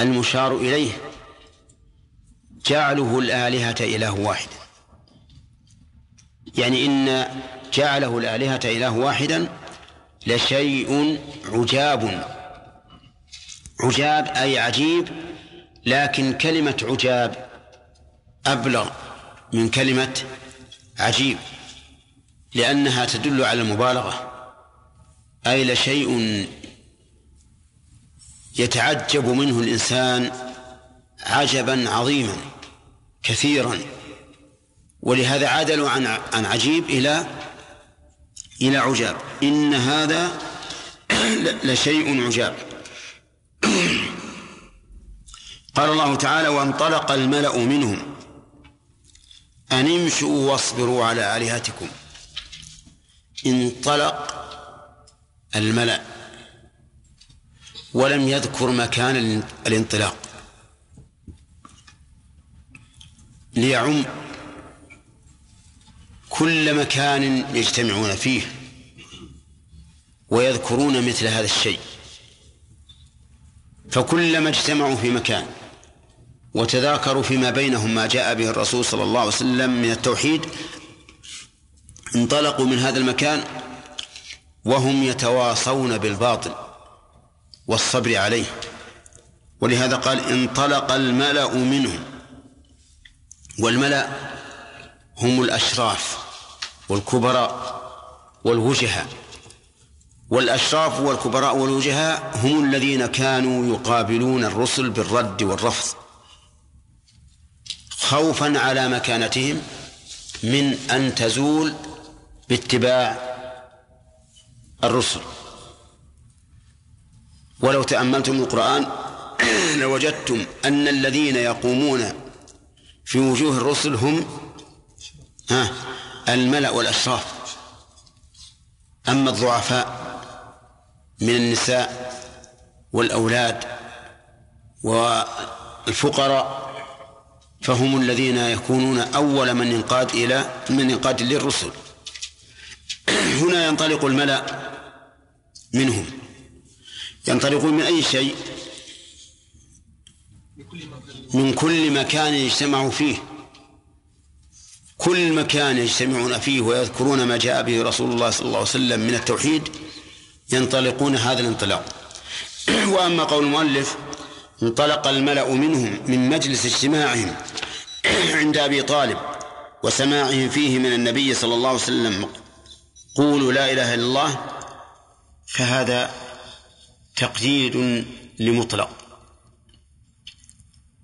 المشار إليه. جعله الآلهة إله واحد. يعني إن جعله الآلهة إله واحدا لشيء عجاب. عجاب أي عجيب لكن كلمة عجاب أبلغ من كلمة عجيب. لأنها تدل على المبالغة. أي لشيء يتعجب منه الإنسان عجبا عظيما كثيرا. ولهذا عدلوا عن عن عجيب إلى إلى عجاب. إن هذا لشيء عجاب. قال الله تعالى وانطلق الملأ منهم. أن امشوا واصبروا على آلهتكم. انطلق الملأ ولم يذكر مكان الانطلاق. ليعم كل مكان يجتمعون فيه ويذكرون مثل هذا الشيء. فكلما اجتمعوا في مكان وتذاكروا فيما بينهم ما جاء به الرسول صلى الله عليه وسلم من التوحيد انطلقوا من هذا المكان وهم يتواصون بالباطل والصبر عليه. ولهذا قال انطلق الملأ منهم. والملأ هم الأشراف والكبراء والوجهاء. والأشراف والكبراء والوجهاء هم الذين كانوا يقابلون الرسل بالرد والرفض. خوفا على مكانتهم من أن تزول باتباع الرسل. ولو تأملتم القرآن لوجدتم أن الذين يقومون في وجوه الرسل هم ها الملأ والأشراف. أما الضعفاء من النساء والأولاد والفقراء فهم الذين يكونون أول من ينقاد إلى من ينقاد للرسل. هنا ينطلق الملأ منهم. ينطلقون من أي شيء؟ من كل مكان يجتمع فيه. كل مكان يجتمعون فيه ويذكرون ما جاء به رسول الله صلى الله عليه وسلم من التوحيد ينطلقون هذا الانطلاق. وأما قول المؤلف انطلق الملأ منهم من مجلس اجتماعهم عند أبي طالب وسماعهم فيه من النبي صلى الله عليه وسلم قولوا لا إله إلا الله فهذا تقييد لمطلق.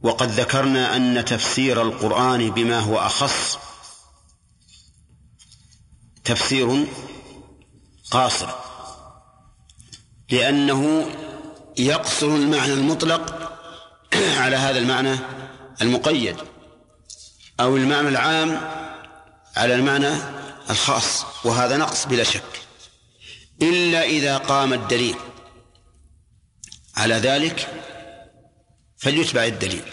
وقد ذكرنا أن تفسير القرآن بما هو أخص تفسير قاصر لأنه يقصر المعنى المطلق على هذا المعنى المقيد أو المعنى العام على المعنى الخاص وهذا نقص بلا شك. إلا إذا قام الدليل على ذلك فليتبع الدليل.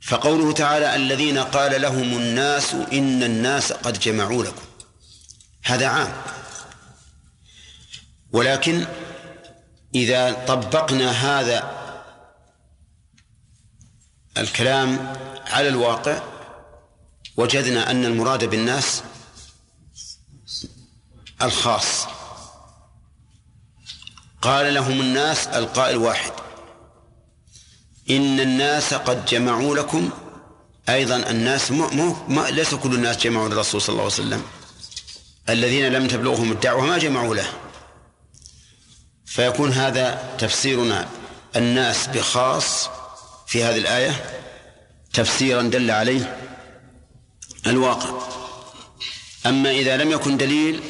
فقوله تعالى الذين قال لهم الناس إن الناس قد جمعوا لكم. هذا عام. ولكن إذا طبقنا هذا الكلام على الواقع وجدنا أن المراد بالناس الخاص. قال لهم الناس القائل واحد إن الناس قد جمعوا لكم أيضا الناس مو مو ليس كل الناس جمعوا للرسول صلى الله عليه وسلم. الذين لم تبلغهم الدعوة ما جمعوا له. فيكون هذا تفسيرنا الناس بخاص في هذه الآية تفسيرا دل عليه الواقع. أما إذا لم يكن دليل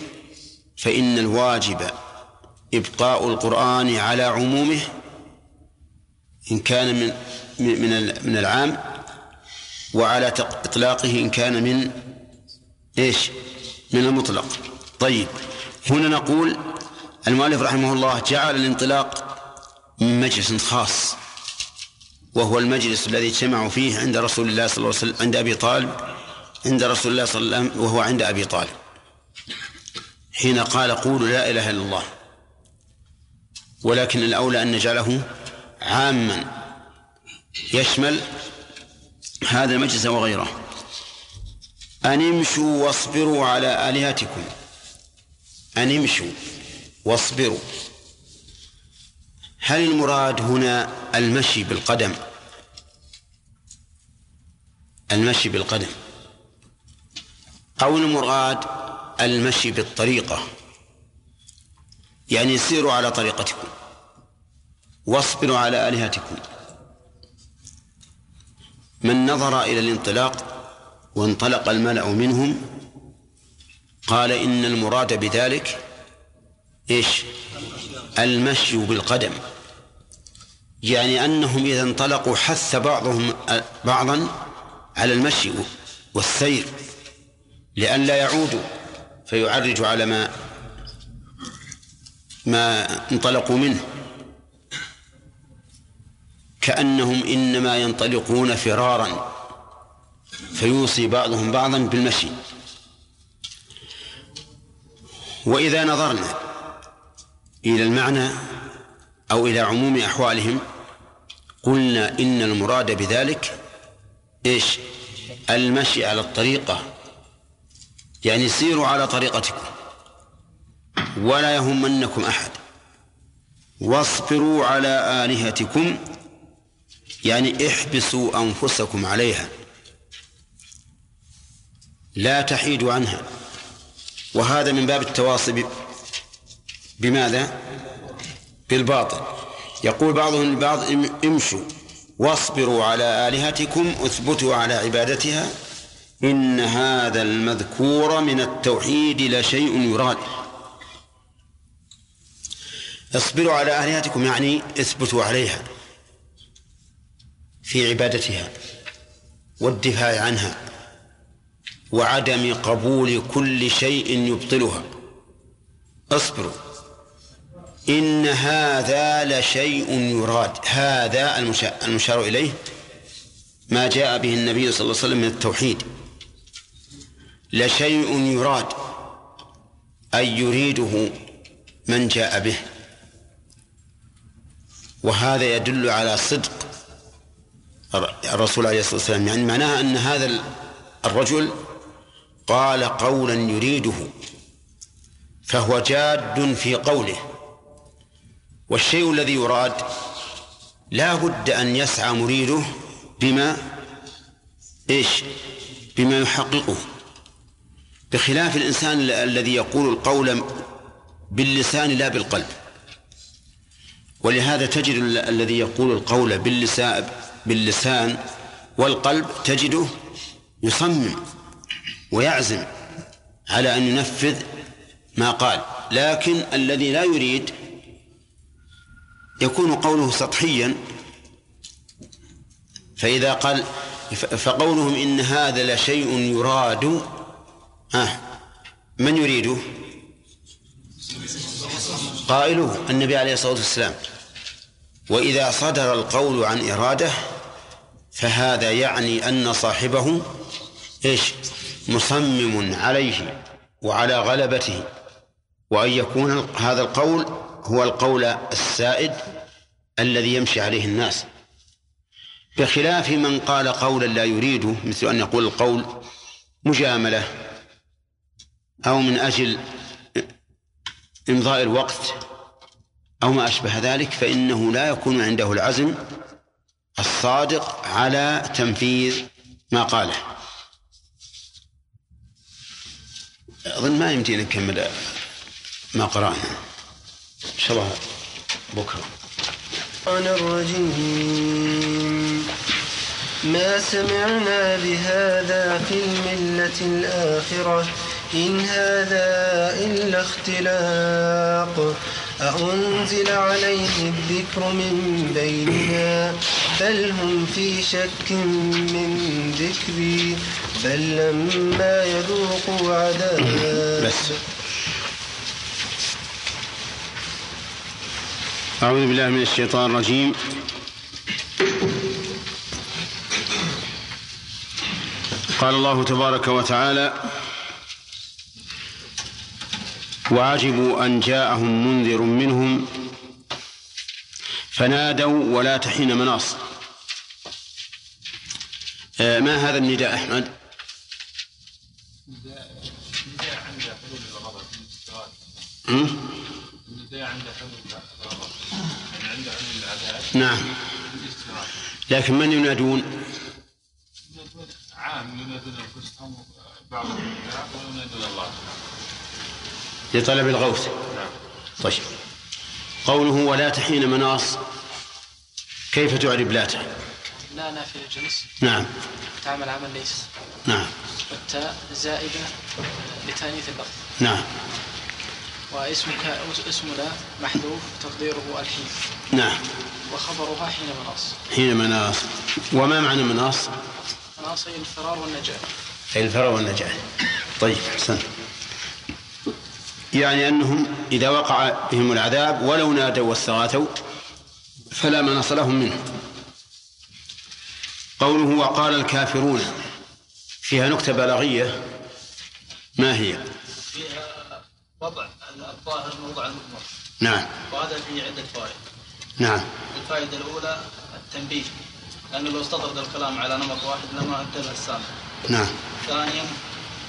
فإن الواجب إبقاء القرآن على عمومه إن كان من من من العام وعلى إطلاقه إن كان من إيش؟ من المطلق. طيب هنا نقول المؤلف رحمه الله جعل الانطلاق من مجلس خاص وهو المجلس الذي اجتمعوا فيه عند رسول الله صلى الله عليه وسلم عند أبي طالب عند رسول الله صلى الله عليه وسلم وهو عند أبي طالب. حين قال قولوا لا إله إلا الله ولكن الأولى أن نجعله عاما يشمل هذا المجلس وغيره. أن امشوا واصبروا على آلهتكم. أن امشوا. واصبروا. هل المراد هنا المشي بالقدم؟ المشي بالقدم. أو المراد المشي بالطريقة. يعني سيروا على طريقتكم. واصبروا على آلهتكم. من نظر إلى الانطلاق وانطلق الملأ منهم قال إن المراد بذلك إيش؟ المشي بالقدم. يعني أنهم إذا انطلقوا حث بعضهم بعضا على المشي والسير لئلا يعودوا فيعرجوا على ما ما انطلقوا منه. كأنهم إنما ينطلقون فرارا فيوصي بعضهم بعضا بالمشي. وإذا نظرنا إلى المعنى أو إلى عموم أحوالهم قلنا إن المراد بذلك إيش؟ المشي على الطريقة. يعني سيروا على طريقتكم. ولا يهمنكم أحد. واصبروا على آلهتكم. يعني احبسوا أنفسكم عليها. لا تحيد عنها. وهذا من باب التواصي بماذا؟ بالباطل. يقول بعضهم لبعض امشوا واصبروا على آلهتكم اثبتوا على عبادتها إن هذا المذكور من التوحيد لشيء يراد. اصبروا على آلهتكم يعني اثبتوا عليها في عبادتها والدفاع عنها وعدم قبول كل شيء يبطلها. اصبروا. إن هذا لشيء يراد. هذا المشار إليه ما جاء به النبي صلى الله عليه وسلم من التوحيد. لشيء يراد أي يريده من جاء به. وهذا يدل على صدق الرسول عليه الصلاة والسلام. يعني معناها أن هذا الرجل قال قولا يريده فهو جاد في قوله. والشيء الذي يراد لا بد أن يسعى مريده بما إيش؟ بما يحققه. بخلاف الإنسان الذي يقول القول باللسان لا بالقلب. ولهذا تجد الذي يقول القول باللسان باللسان والقلب تجده يصمم ويعزم على أن ينفذ ما قال. لكن الذي لا يريد يكون قوله سطحيا فإذا قال فقولهم إن هذا لشيء يراد آه من يريده قائله النبي عليه الصلاة والسلام. وإذا صدر القول عن إرادة فهذا يعني أن صاحبه إيش؟ مصمم عليه وعلى غلبته. وأن يكون هذا القول هو القول السائد الذي يمشي عليه الناس. بخلاف من قال قولا لا يريده مثل أن يقول القول مجاملة أو من أجل إمضاء الوقت أو ما أشبه ذلك فإنه لا يكون عنده العزم الصادق على تنفيذ ما قاله. أظن ما يمدينا نكمل ما قرأنا إن شاء الله بكرة. الشيطان الرجيم. ما سمعنا بهذا في الملة الآخرة إن هذا إلا اختلاق. أأنزل عليه الذكر من بيننا؟ بل هم في شك من ذكري. بل لما يذوقوا عذاب بس. أعوذ بالله من الشيطان الرجيم. قال الله تبارك وتعالى وعجبوا أن جاءهم منذر منهم فنادوا ولا تحين مناص. آه، ما هذا النداء أحمد؟ النداء عند حلول الغضب؟ النداء عند حلول الغضب يعني عند حلول العذاب نعم. لكن من ينادون؟ عام ينادون أنفسهم بعضهم وينادون الله. لطلب الغوث. نعم. طيب. قوله ولا تحين مناص كيف تعرب لاته لا نافية الجنس. نعم. تعمل عمل ليس. نعم. والتاء زائدة لتانيث اللفظ نعم. واسمك اسم لا محذوف تقديره ألحين. نعم. وخبرها حين مناص. حين مناص. وما معنى مناص؟ مناص هي الفرار والنجاة. أي الفرار والنجاة. طيب أحسن يعني أنهم إذا وقع بهم العذاب ولو نادوا واستغاثوا فلا مناص لهم منه. قوله وقال الكافرون فيها نكتة بلاغية. ما هي؟ فيها وضع الظاهر موضع المضمر. نعم. وهذا فيه عدة فوائد. نعم. الفائدة الأولى التنبيه لأنه لو استطرد الكلام على نمط واحد لما انتبه السامع. نعم. ثانيا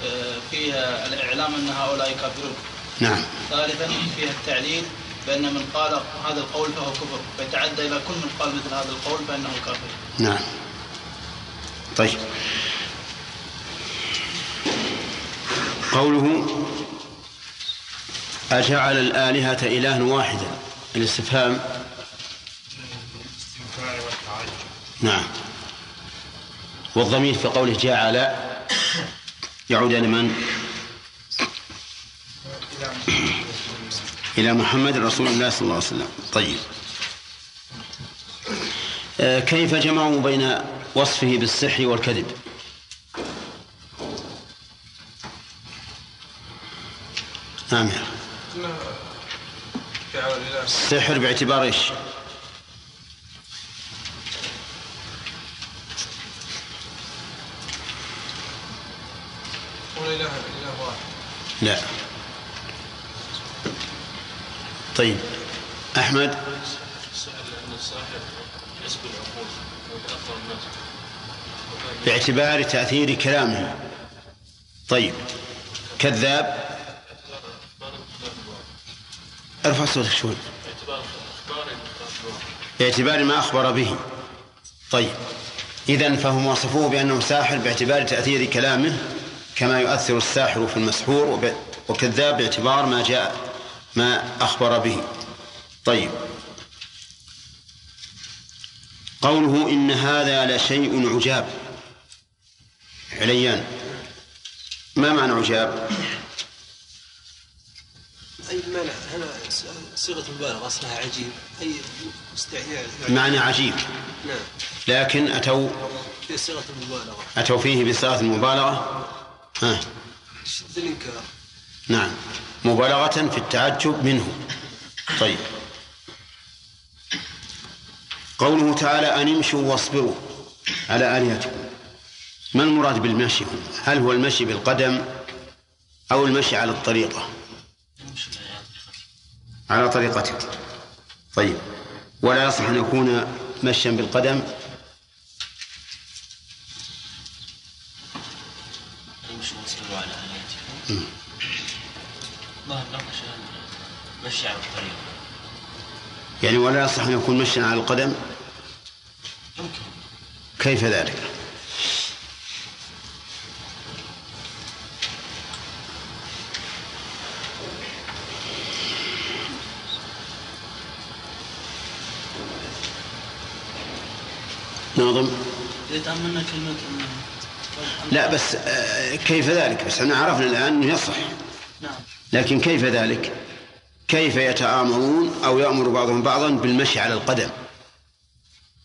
آه، فيها الإعلام أن هؤلاء كافرون. نعم. ثالثا فيها التعليل بأن من قال هذا القول فهو كفر فيتعدى إلى كل من قال مثل هذا القول فإنه كافر. نعم. طيب. قوله أجعل الآلهة إلها واحدا. الاستفهام نعم. والضمير في قوله جعل يعود إلى من؟ إلى محمد رسول الله صلى الله عليه وسلم. طيب. آه، كيف جمعوا بين وصفه بالسحر والكذب؟ نعم السحر باعتبار إيش؟ إله إله واحد. لا. طيب. أحمد؟ سأل يسبي العقول الناس. باعتبار تأثير كلامه. طيب. كذاب؟ ارفع صوتك شوي. باعتبار ما أخبر به. طيب. إذا فهم وصفوه بأنه ساحر باعتبار تأثير كلامه. كما يؤثر الساحر في المسحور وكذاب باعتبار ما جاء ما أخبر به. طيب. قوله إن هذا لشيء عجاب. عليان. ما معنى عجاب؟ أي بمعنى؟ هنا صيغة مبالغة أصلها عجيب. أي مستحيل. معنى عجيب. نعم. لكن أتوا في صيغة المبالغة. أتوا فيه بصيغة المبالغة؟ ها. نعم. مبالغة في التعجب منه. طيب. قوله تعالى أن امشوا واصبروا على آلهتكم. ما المراد بالمشي؟ هل هو المشي بالقدم أو المشي على الطريقة؟ على طريقته طيب. ولا يصح أن يكون مشيا بالقدم يمشي ويصبروا على آلهتهم ظهر نقش مشي على الطريق. يعني ولا يصح أن يكون مشيا على القدم؟ يمكن. كيف ذلك؟ ناظم؟ كلمة لا بس آه، كيف ذلك؟ بس إحنا عرفنا الآن أنه يصح نعم. لكن كيف ذلك؟ كيف يتآمرون أو يأمر بعضهم بعضا بالمشي على القدم؟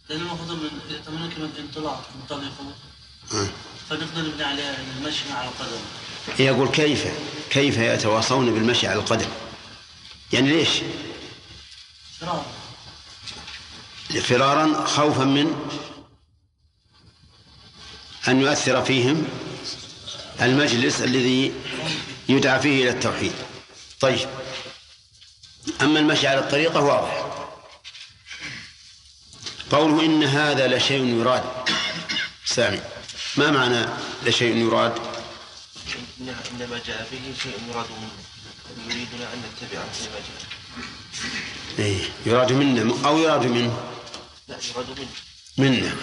من كلمة انطلاق انطلقوا آه. فنقدر نبني عليها المشي على القدم. يقول كيف؟ كيف يتواصون بالمشي على القدم؟ يعني ليش؟ فرار فرارا خوفا من؟ أن يؤثر فيهم المجلس الذي يدعى فيه إلى التوحيد. طيب. أما المشي على الطريقة واضح. قوله إن هذا لشيء يراد. سامي ما معنى لشيء يراد؟ إنما جاء به شيء يراد منه. يريدنا أن نتبعه فيما جاء. إيه يراد منا أو يراد منه؟ لا يراد منه. منا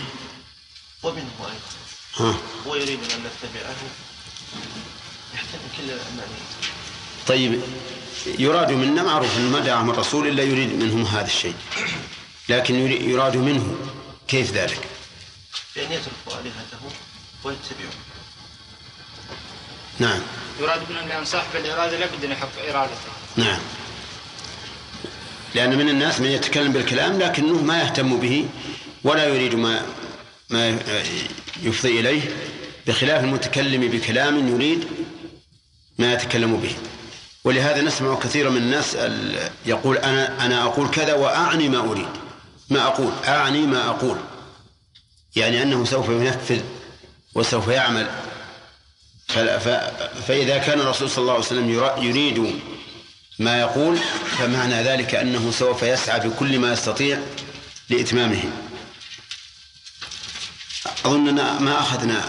ومنه أيضا. ها. هو يريدنا أن نتبعه. يحتمل كل المعنى طيب يراد منا معروف أن ما دعاهم الرسول إلا يريد منهم هذا الشيء. لكن يراد منه. كيف ذلك؟ بأن يتركوا آلهته ويتبعوا نعم. يراد من أن صاحب الإرادة لابد أن يحق إرادته. نعم. لأن من الناس من يتكلم بالكلام لكنه ما يهتم به ولا يريد ما ما يفضي إليه بخلاف المتكلم بكلام يريد ما يتكلم به. ولهذا نسمع كثيرا من الناس ال- يقول أنا أنا أقول كذا وأعني ما أريد. ما أقول أعني ما أقول. يعني أنه سوف ينفذ وسوف يعمل. فإذا كان الرسول صلى الله عليه وسلم يريد ما يقول فمعنى ذلك أنه سوف يسعى بكل ما يستطيع لإتمامه. أظننا ما أخذنا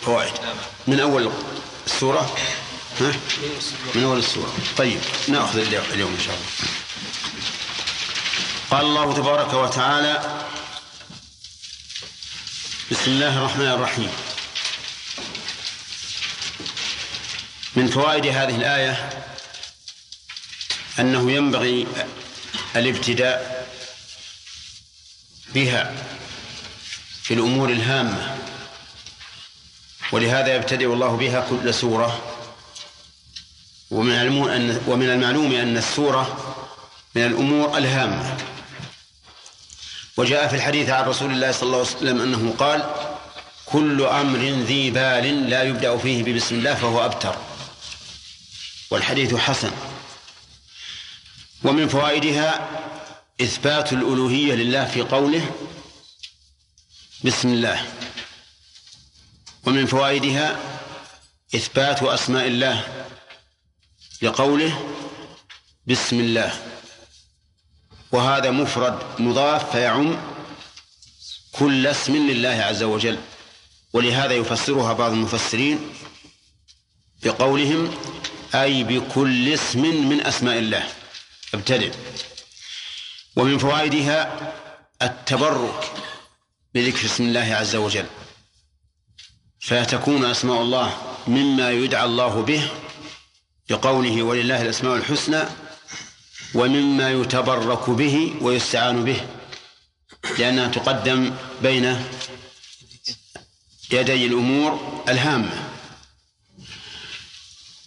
فوائد. من أول السورة ها؟ من أول السورة طيب نأخذ اليوم إن شاء الله. قال الله تبارك وتعالى بسم الله الرحمن الرحيم. من فوائد هذه الآية أنه ينبغي الابتداء بها في الأمور الهامة ولهذا يبتدئ الله بها كل سورة ومن المعلوم أن ومن المعلوم أن السورة من الأمور الهامة. وجاء في الحديث عن رسول الله صلى الله عليه وسلم أنه قال كل أمر ذي بال لا يبدأ فيه ببسم الله فهو أبتر. والحديث حسن. ومن فوائدها إثبات الألوهية لله في قوله بسم الله. ومن فوائدها إثبات أسماء الله لقوله بسم الله. وهذا مفرد مضاف فيعم كل اسم لله عز وجل. ولهذا يفسرها بعض المفسرين بقولهم أي بكل اسم من أسماء الله. ابتدئ. ومن فوائدها التبرك بذكر اسم الله عز وجل. فتكون أسماء الله مما يدعى الله به لقوله ولله الأسماء الحسنى ومما يتبرك به ويستعان به لأنها تقدم بين يدي الأمور الهامة.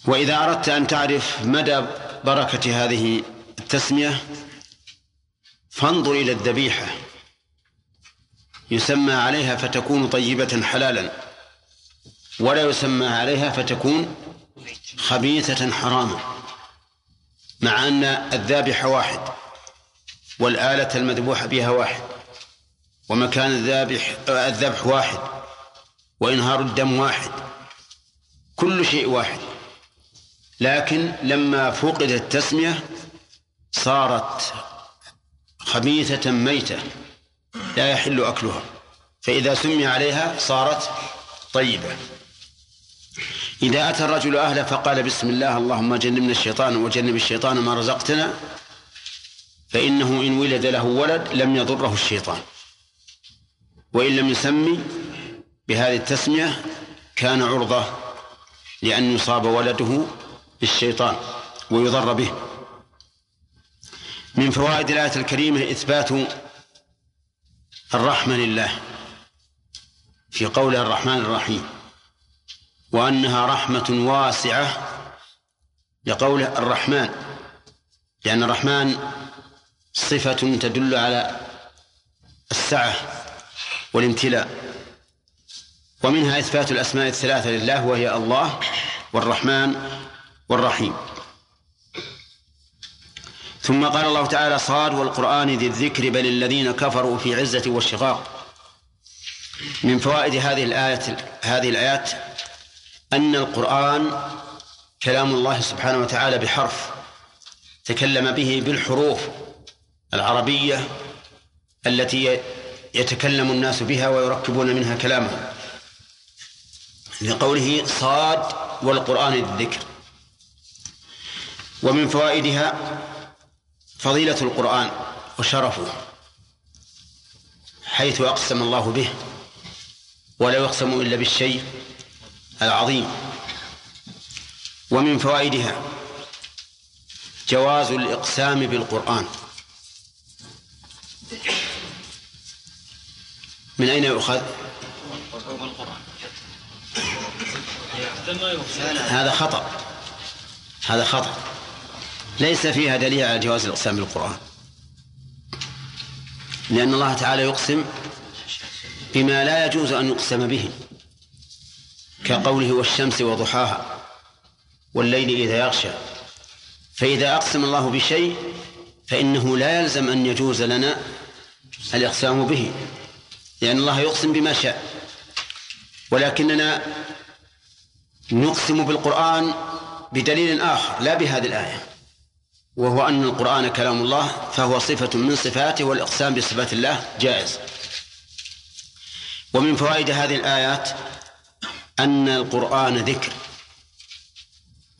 وإذا أردت أن تعرف مدى بركة هذه التسمية فانظر إلى الذبيحة. يسمى عليها فتكون طيبة حلالا ولا يسمى عليها فتكون خبيثة حراما مع أن الذابح واحد والآلة المذبوح بها واحد ومكان الذابح الذبح واحد وإنهار الدم واحد كل شيء واحد. لكن لما فقدت التسمية صارت خبيثة ميتة لا يحل أكلها فإذا سمي عليها صارت طيبة. إذا أتى الرجل أهله فقال بسم الله اللهم جنبنا الشيطان وجنب الشيطان ما رزقتنا فإنه إن ولد له ولد لم يضره الشيطان. وإن لم يسمي بهذه التسمية كان عرضة لأن يصاب ولده بالشيطان ويضر به. من فوائد الآية الكريمة إثبات الرحمة لله في قوله الرحمن الرحيم. وأنها رحمة واسعة لقوله الرحمن لأن الرحمن صفة تدل على السعة والامتلاء ومنها إثبات الأسماء الثلاثة لله وهي الله والرحمن والرحيم. ثم قال الله تعالى صاد والقرآن ذي الذكر بل الذين كفروا في عزة والشقاق. من فوائد هذه الآية هذه الآيات أن القرآن كلام الله سبحانه وتعالى بحرف تكلم به بالحروف العربية التي يتكلم الناس بها ويركبون منها كلامهم لقوله صاد والقرآن الذكر. ومن فوائدها فضيلة القرآن وشرفه حيث أقسم الله به ولا يقسم إلا بالشيء. العظيم ومن فوائدها جواز الإقسام بالقرآن. من أين يؤخذ؟ هذا خطأ. هذا خطأ. ليس فيها دليل على جواز الإقسام بالقرآن. لأن الله تعالى يقسم بما لا يجوز أن يقسم به. كقوله والشمس وضحاها والليل إذا يغشى. فإذا أقسم الله بشيء فإنه لا يلزم أن يجوز لنا الإقسام به لأن الله يقسم بما شاء. ولكننا نقسم بالقرآن بدليل آخر لا بهذه الآية وهو أن القرآن كلام الله فهو صفة من صفاته والإقسام بصفات الله جائز. ومن فوائد هذه الآيات أن القرآن ذكر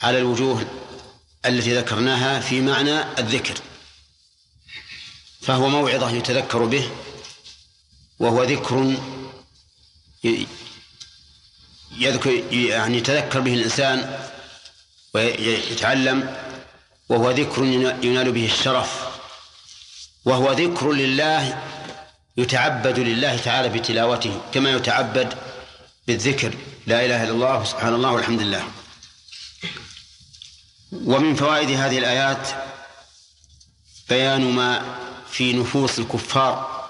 على الوجوه التي ذكرناها في معنى الذكر فهو موعظة يتذكر به وهو ذكر يذكر يعني يتذكر به الإنسان ويتعلم وهو ذكر ينال به الشرف وهو ذكر لله يتعبد لله تعالى بتلاوته كما يتعبد بالذكر. لا إله إلا الله سبحان الله والحمد لله. ومن فوائد هذه الآيات بيان ما في نفوس الكفار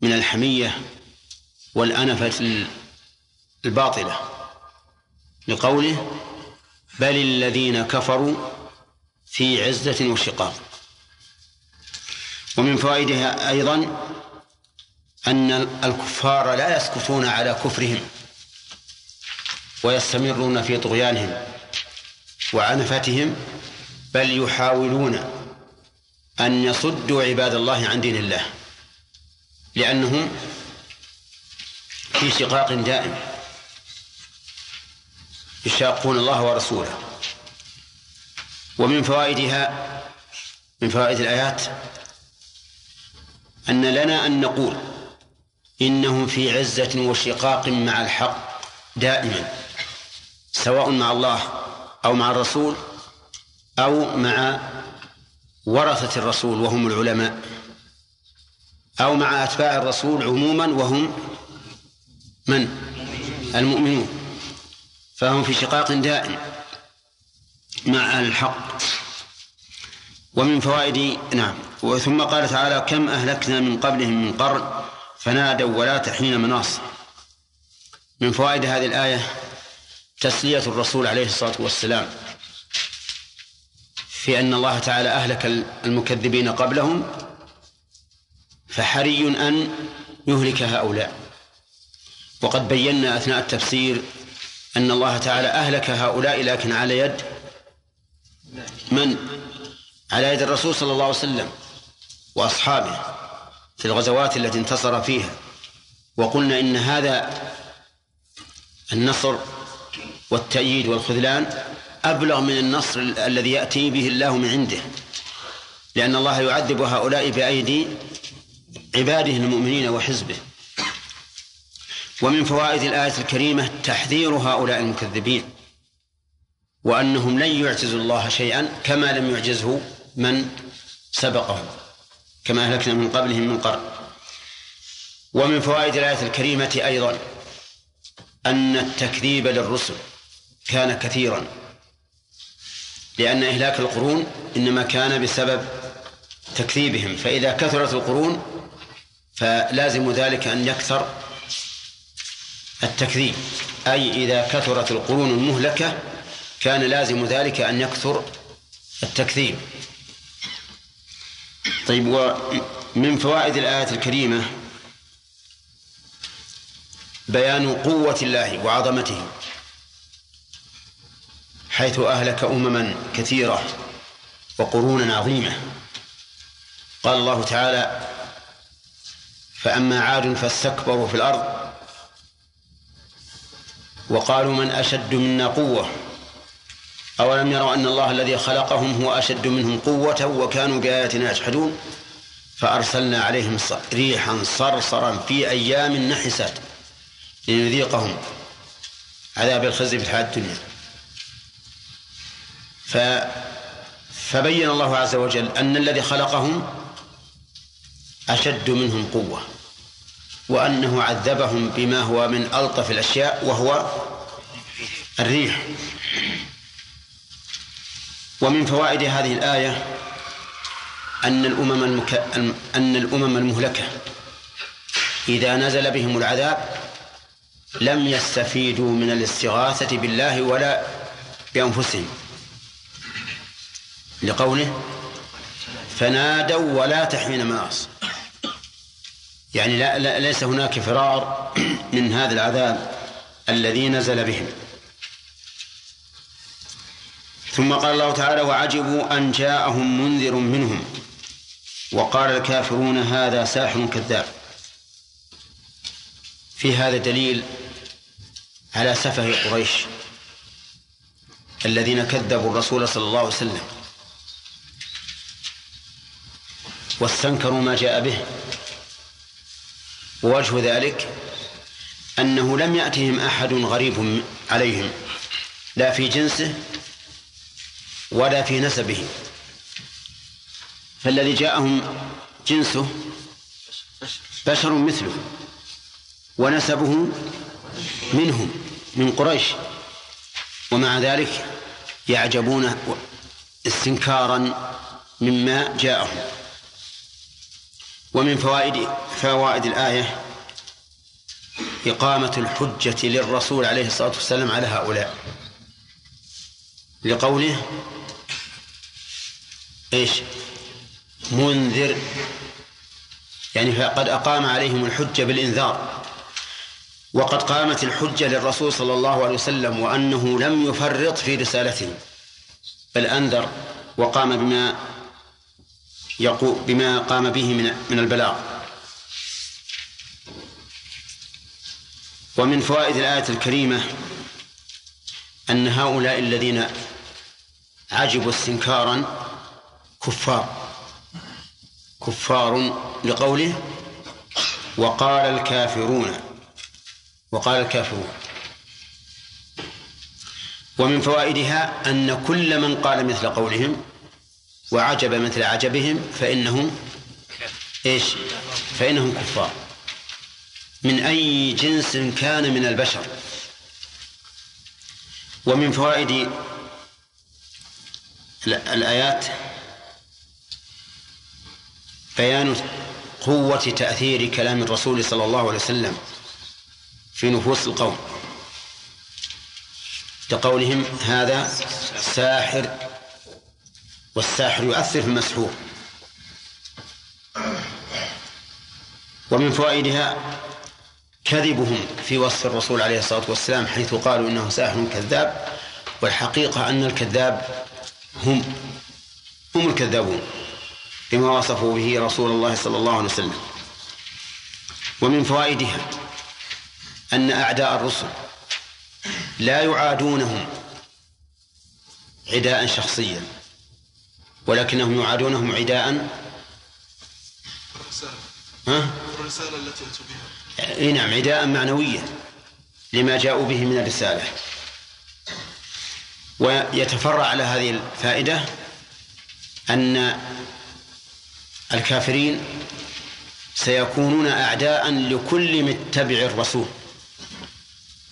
من الحمية والأنفة الباطلة. لقوله بل الذين كفروا في عزة وشقاق. ومن فوائدها أيضا أن الكفار لا يسكتون على كفرهم. ويستمرون في طغيانهم وعنفتهم بل يحاولون أن يصدوا عباد الله عن دين الله لأنهم في شقاق دائم يشاقون الله ورسوله. ومن فوائدها من فوائد الآيات أن لنا أن نقول إنهم في عزة وشقاق مع الحق دائما. سواء مع الله أو مع الرسول أو مع ورثة الرسول وهم العلماء أو مع أتباع الرسول عموما وهم من؟ المؤمنون. فهم في شقاق دائم مع الحق. ومن فوائد نعم. ثم قال تعالى كم أهلكنا من قبلهم من قرن فنادوا ولا تحين مناص من فوائد هذه الآية تسلية الرسول عليه الصلاة والسلام في أن الله تعالى أهلك المكذبين قبلهم فحري أن يهلك هؤلاء وقد بينا أثناء التفسير أن الله تعالى أهلك هؤلاء لكن على يد من؟ على يد الرسول صلى الله عليه وسلم وأصحابه في الغزوات التي انتصر فيها وقلنا إن هذا النصر والتأييد والخذلان أبلغ من النصر الذي يأتي به الله من عنده. لأن الله يعذب هؤلاء بأيدي عباده المؤمنين وحزبه. ومن فوائد الآية الكريمة تحذير هؤلاء المكذبين وأنهم لن يعجزوا الله شيئا كما لم يعجزه من سبقهم كما أهلكنا من قبلهم من قرن. ومن فوائد الآية الكريمة أيضا أن التكذيب للرسل. كان كثيرا. لأن إهلاك القرون إنما كان بسبب تكذيبهم. فإذا كثرت القرون فلازم ذلك أن يكثر التكذيب. أي إذا كثرت القرون المهلكة كان لازم ذلك أن يكثر التكذيب. طيب ومن فوائد الآية الكريمة بيان قوة الله وعظمته. حيث أهلك أمما كثيرة وقرونا عظيمة. قال الله تعالى فأما عاد فاستكبروا في الأرض وقالوا من أشد منا قوة. أولم يروا أن الله الذي خلقهم هو أشد منهم قوة وكانوا بآياتنا يجحدون؟ فأرسلنا عليهم ريحا صرصرا في أيام نحسات لنذيقهم عذاب الخزي في الحياة الدنيا. ف فبين الله عز وجل أن الذي خلقهم أشد منهم قوة وأنه عذبهم بما هو من ألطف الأشياء وهو الريح. ومن فوائد هذه الآية أن الأمم المك... أن الأمم المهلكة إذا نزل بهم العذاب لم يستفيدوا من الاستغاثة بالله ولا بأنفسهم. لقوله فنادوا ولا تحين مناص يعني لا, لا ليس هناك فرار من هذا العذاب الذي نزل بهم. ثم قال الله تعالى وعجبوا أن جاءهم منذر منهم. وقال الكافرون هذا ساحر كذاب. في هذا دليل على سفه قريش الذين كذبوا الرسول صلى الله عليه وسلم. واستنكروا ما جاء به. ووجه ذلك أنه لم يأتهم أحد غريب عليهم لا في جنسه ولا في نسبه. فالذي جاءهم جنسه بشر مثله ونسبه منهم من قريش. ومع ذلك يعجبون استنكارا مما جاءهم. ومن فوائد فوائد الآية إقامة الحجة للرسول عليه الصلاة والسلام على هؤلاء. لقوله إيش؟ منذر. يعني فقد أقام عليهم الحجة بالإنذار. وقد قامت الحجة للرسول صلى الله عليه وسلم وأنه لم يفرط في رسالته بل أنذر وقام بما يقول بما قام به من من البلاغ. ومن فوائد الآية الكريمة أن هؤلاء الذين عجبوا استنكارا كفار. كفار لقوله وقال الكافرون. وقال الكافرون. ومن فوائدها أن كل من قال مثل قولهم وعجب مثل عجبهم فإنهم إيش؟ فإنهم كفار. من أي جنس كان من البشر؟ ومن فوائد الآيات بيان قوة تأثير كلام الرسول صلى الله عليه وسلم في نفوس القوم. كقولهم هذا ساحر والساحر يؤثر في المسحور. ومن فوائدها كذبهم في وصف الرسول عليه الصلاة والسلام حيث قالوا إنه ساحر كذاب والحقيقة أن الكذاب هم هم الكذابون بما وصفوا به رسول الله صلى الله عليه وسلم. ومن فوائدها أن أعداء الرسل لا يعادونهم عداء شخصيا. ولكنهم يعادونهم عداء. ها؟ الرسالة التي أتوا بها إي نعم عداء معنويا لما جاءوا به من الرسالة. ويتفرع على هذه الفائدة أن الكافرين سيكونون أعداء لكل متبع الرسول.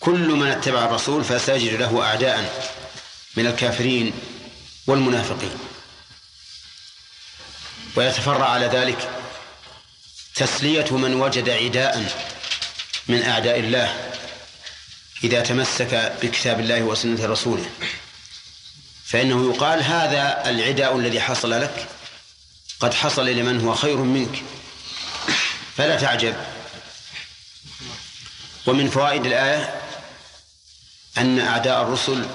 كل من اتبع الرسول فسيجد له أعداء من الكافرين والمنافقين. ويتفرع على ذلك تسلية من وجد عداء من أعداء الله إذا تمسك بكتاب الله وسنة رسوله. فإنه يقال هذا العداء الذي حصل لك قد حصل لمن هو خير منك. فلا تعجب. ومن فوائد الآية أن أعداء الرسل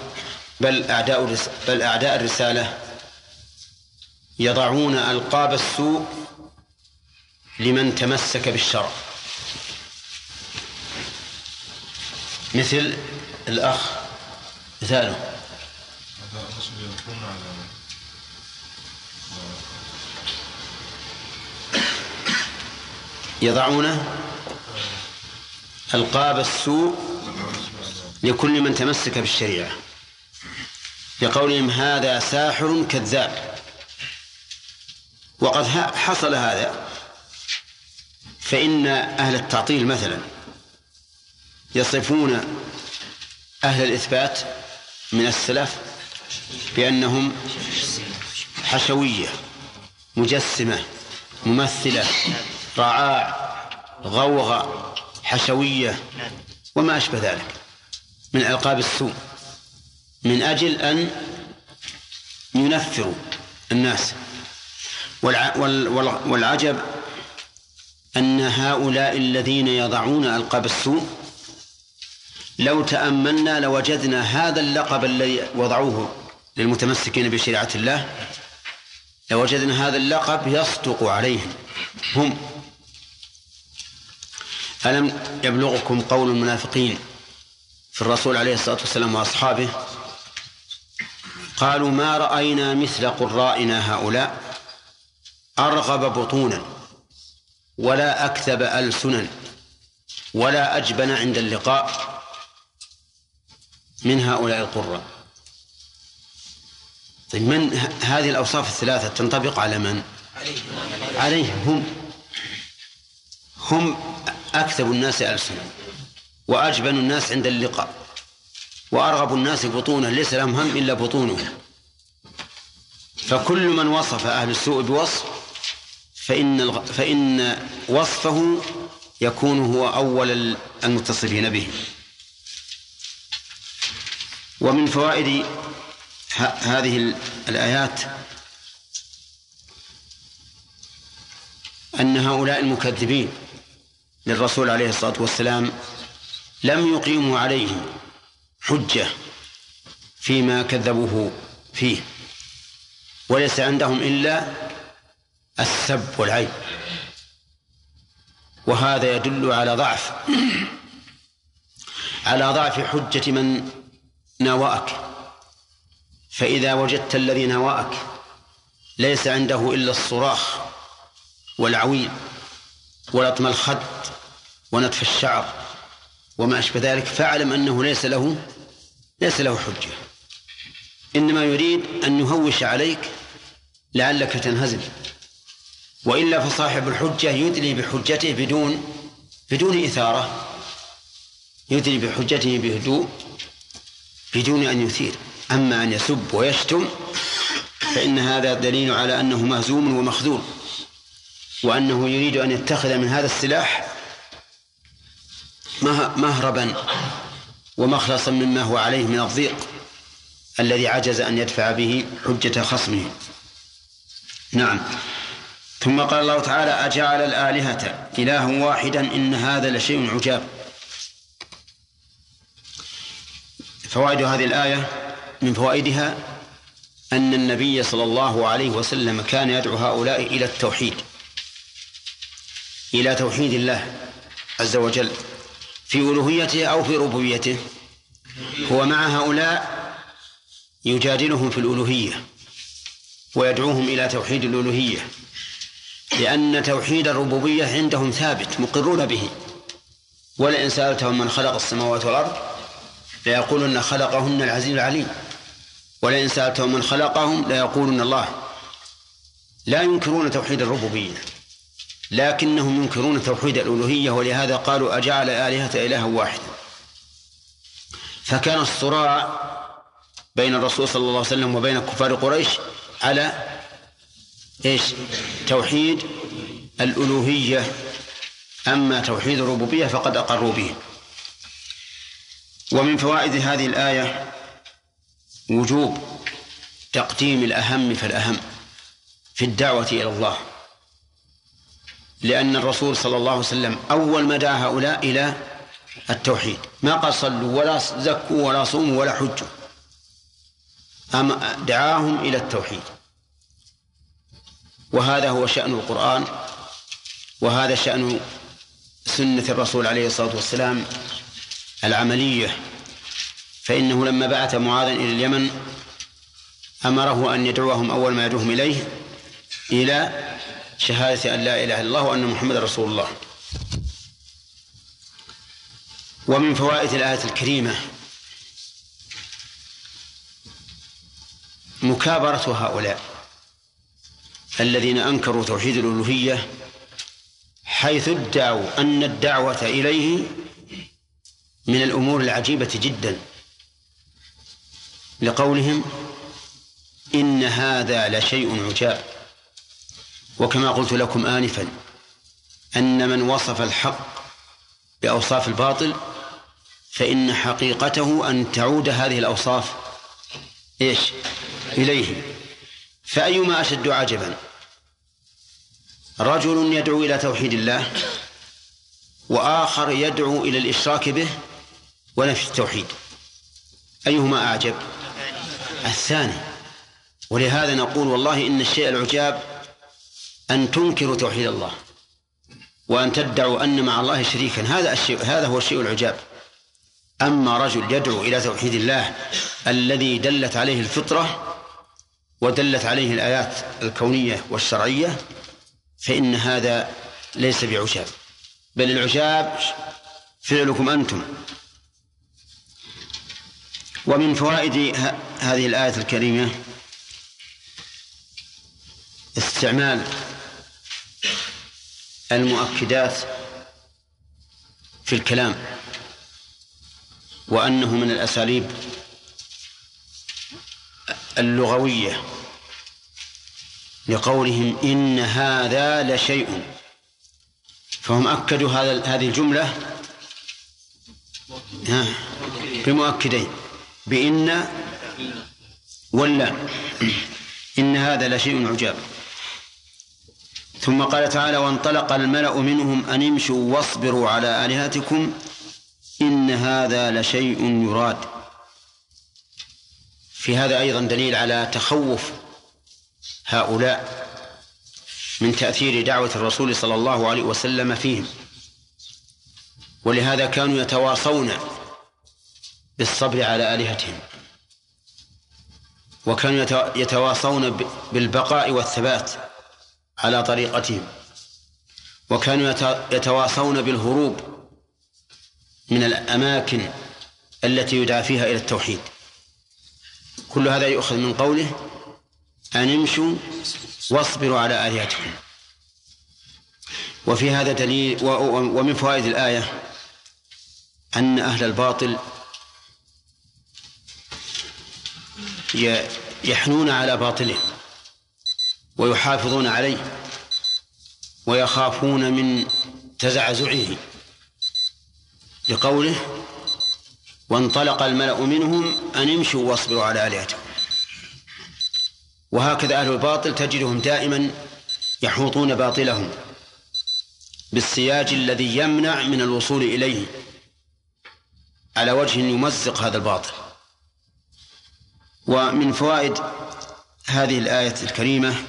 بل أعداء بل أعداء الرسالة يضعون ألقاب السوء لمن تمسك بالشرع مثل الأخ مثاله يضعون ألقاب السوء لكل من تمسك بالشريعة. لقولهم هذا ساحر كذاب. وقد حصل هذا فإن أهل التعطيل مثلا يصفون أهل الإثبات من السلف بأنهم حشوية مجسمة ممثلة رعاع غوغة حشوية وما أشبه ذلك من ألقاب السوء من أجل أن ينفروا الناس. والعجب أن هؤلاء الذين يضعون ألقاب السوء لو تأملنا لوجدنا هذا اللقب الذي وضعوه للمتمسكين بشريعة الله لوجدنا هذا اللقب يصدق عليهم. هم. ألم يبلغكم قول المنافقين في الرسول عليه الصلاة والسلام وأصحابه؟ قالوا ما رأينا مثل قرائنا هؤلاء. أرغب بطونا ولا أكذب ألسنا ولا أجبن عند اللقاء من هؤلاء القراء. طيب من هذه الأوصاف الثلاثة تنطبق على من؟ عليهم. هم. هم أكذب الناس ألسنا وأجبن الناس عند اللقاء وأرغب الناس بطونا ليس لهم هم إلا بطونهم. فكل من وصف أهل السوء بوصف فإن فإن وصفه يكون هو أول المتصفين به. ومن فوائد هذه الآيات أن هؤلاء المكذبين للرسول عليه الصلاة والسلام لم يقيموا عليه حجة فيما كذبوه فيه وليس عندهم إلا السب والعيب وهذا يدل على ضعف. على ضعف حجة من ناوأك فإذا وجدت الذي ناوأك ليس عنده إلا الصراخ والعويل ولطم الخد ونتف الشعر وما أشبه ذلك فاعلم أنه ليس له ليس له حجة. إنما يريد أن يهوش عليك لعلك تنهزم. وإلا فصاحب الحجة يدلي بحجته بدون بدون إثارة. يدلي بحجته بهدوء بدون أن يثير. أما أن يسب ويشتم فإن هذا دليل على أنه مهزوم ومخذول. وأنه يريد أن يتخذ من هذا السلاح مهربا ومخلصا مما هو عليه من الضيق الذي عجز أن يدفع به حجة خصمه. نعم. ثم قال الله تعالى أجعل الآلهة إلها واحدا إن هذا لشيء عجاب. فوائد هذه الآية من فوائدها أن النبي صلى الله عليه وسلم كان يدعو هؤلاء إلى التوحيد إلى توحيد الله عز وجل في ألوهيته أو في ربوبيته. هو مع هؤلاء يجادلهم في الألوهية ويدعوهم إلى توحيد الألوهية. لأن توحيد الربوبية عندهم ثابت مقرون به. ولئن سألتهم من خلق السماوات والأرض ليقولن خلقهن العزيز العليم. ولئن سألتهم من خلقهم ليقولن الله. لا ينكرون توحيد الربوبية لكنهم ينكرون توحيد الألوهية ولهذا قالوا أجعل آلهة إلها واحدا. فكان الصراع بين الرسول صلى الله عليه وسلم وبين كفار قريش على إيش؟ توحيد الألوهية. أما توحيد الربوبية فقد أقروا به. ومن فوائد هذه الآية وجوب تقديم الأهم فالأهم في الدعوة إلى الله. لأن الرسول صلى الله عليه وسلم أول ما دعا هؤلاء إلى التوحيد. ما قال صلوا ولا زكوا ولا صوموا ولا حجوا. أما دعاهم إلى التوحيد. وهذا هو شأن القرآن وهذا شأن سنة الرسول عليه الصلاة والسلام العملية. فإنه لما بعث معاذا إلى اليمن أمره أن يدعوهم أول ما يدعوهم إليه إلى شهادة أن لا إله إلا الله وأن محمد رسول الله. ومن فوائد الآية الكريمة مكابرة هؤلاء. الذين أنكروا توحيد الألوهية حيث ادعوا أن الدعوة إليه من الأمور العجيبة جدا. لقولهم إن هذا لشيء عجاب. وكما قلت لكم آنفا أن من وصف الحق بأوصاف الباطل فإن حقيقته أن تعود هذه الأوصاف إيش؟ إليه. فأيما أشد عجبا؟ رجل يدعو إلى توحيد الله وآخر يدعو إلى الإشراك به ونفي التوحيد. أيهما أعجب؟ الثاني. ولهذا نقول والله إن الشيء العجاب أن تنكروا توحيد الله وأن تدعوا أن مع الله شريكا. هذا الشيء هذا هو الشيء العجاب. أما رجل يدعو إلى توحيد الله الذي دلت عليه الفطرة ودلت عليه الآيات الكونية والشرعية فإن هذا ليس بعجاب بل العجاب فعلكم أنتم. ومن فوائد هذه الآية الكريمة استعمال المؤكدات في الكلام وأنه من الأساليب اللغوية. لقولهم إن هذا لشيء. فهم أكدوا هذا هذه الجملة بمؤكدين. بإن ولا. إن هذا لشيء عجاب. ثم قال تعالى وانطلق الملأ منهم أن امشوا واصبروا على آلهتكم إن هذا لشيء يراد. في هذا أيضا دليل على تخوف هؤلاء من تأثير دعوة الرسول صلى الله عليه وسلم فيهم. ولهذا كانوا يتواصون بالصبر على آلهتهم. وكانوا يتواصون بالبقاء والثبات على طريقتهم. وكانوا يتواصون بالهروب من الأماكن التي يدعى فيها إلى التوحيد. كل هذا يؤخذ من قوله أن امشوا واصبروا على آلهتكم. وفي هذا دليل ومن فوائد الآية أن أهل الباطل يحنون على باطلهم ويحافظون عليه ويخافون من تزعزعه لقوله وانطلق الملأ منهم أن امشوا واصبروا على آلهتكم. وهكذا أهل الباطل تجدهم دائما يحوطون باطلهم بالسياج الذي يمنع من الوصول إليه على وجه يمزق هذا الباطل. ومن فوائد هذه الآية الكريمة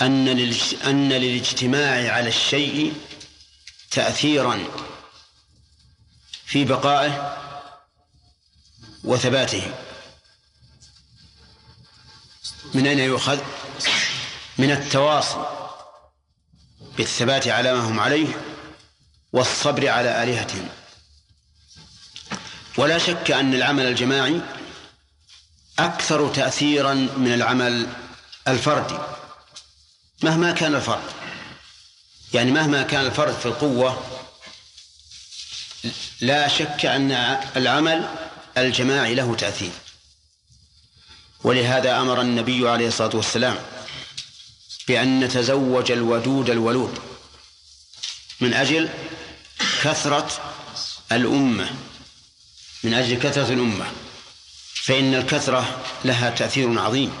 أن أن للاجتماع على الشيء تأثيرا في بقائه وثباته. من أين يؤخذ؟ من التواصي بالثبات على ما هم عليه والصبر على آلهتهم. ولا شك أن العمل الجماعي أكثر تأثيرا من العمل الفردي. مهما كان الفرد يعني مهما كان الفرد في القوة لا شك أن العمل الجماعي له تأثير. ولهذا أمر النبي عليه الصلاة والسلام بأن نتزوج الودود الولود من أجل كثرة الأمة من أجل كثرة الأمة فإن الكثرة لها تأثير عظيم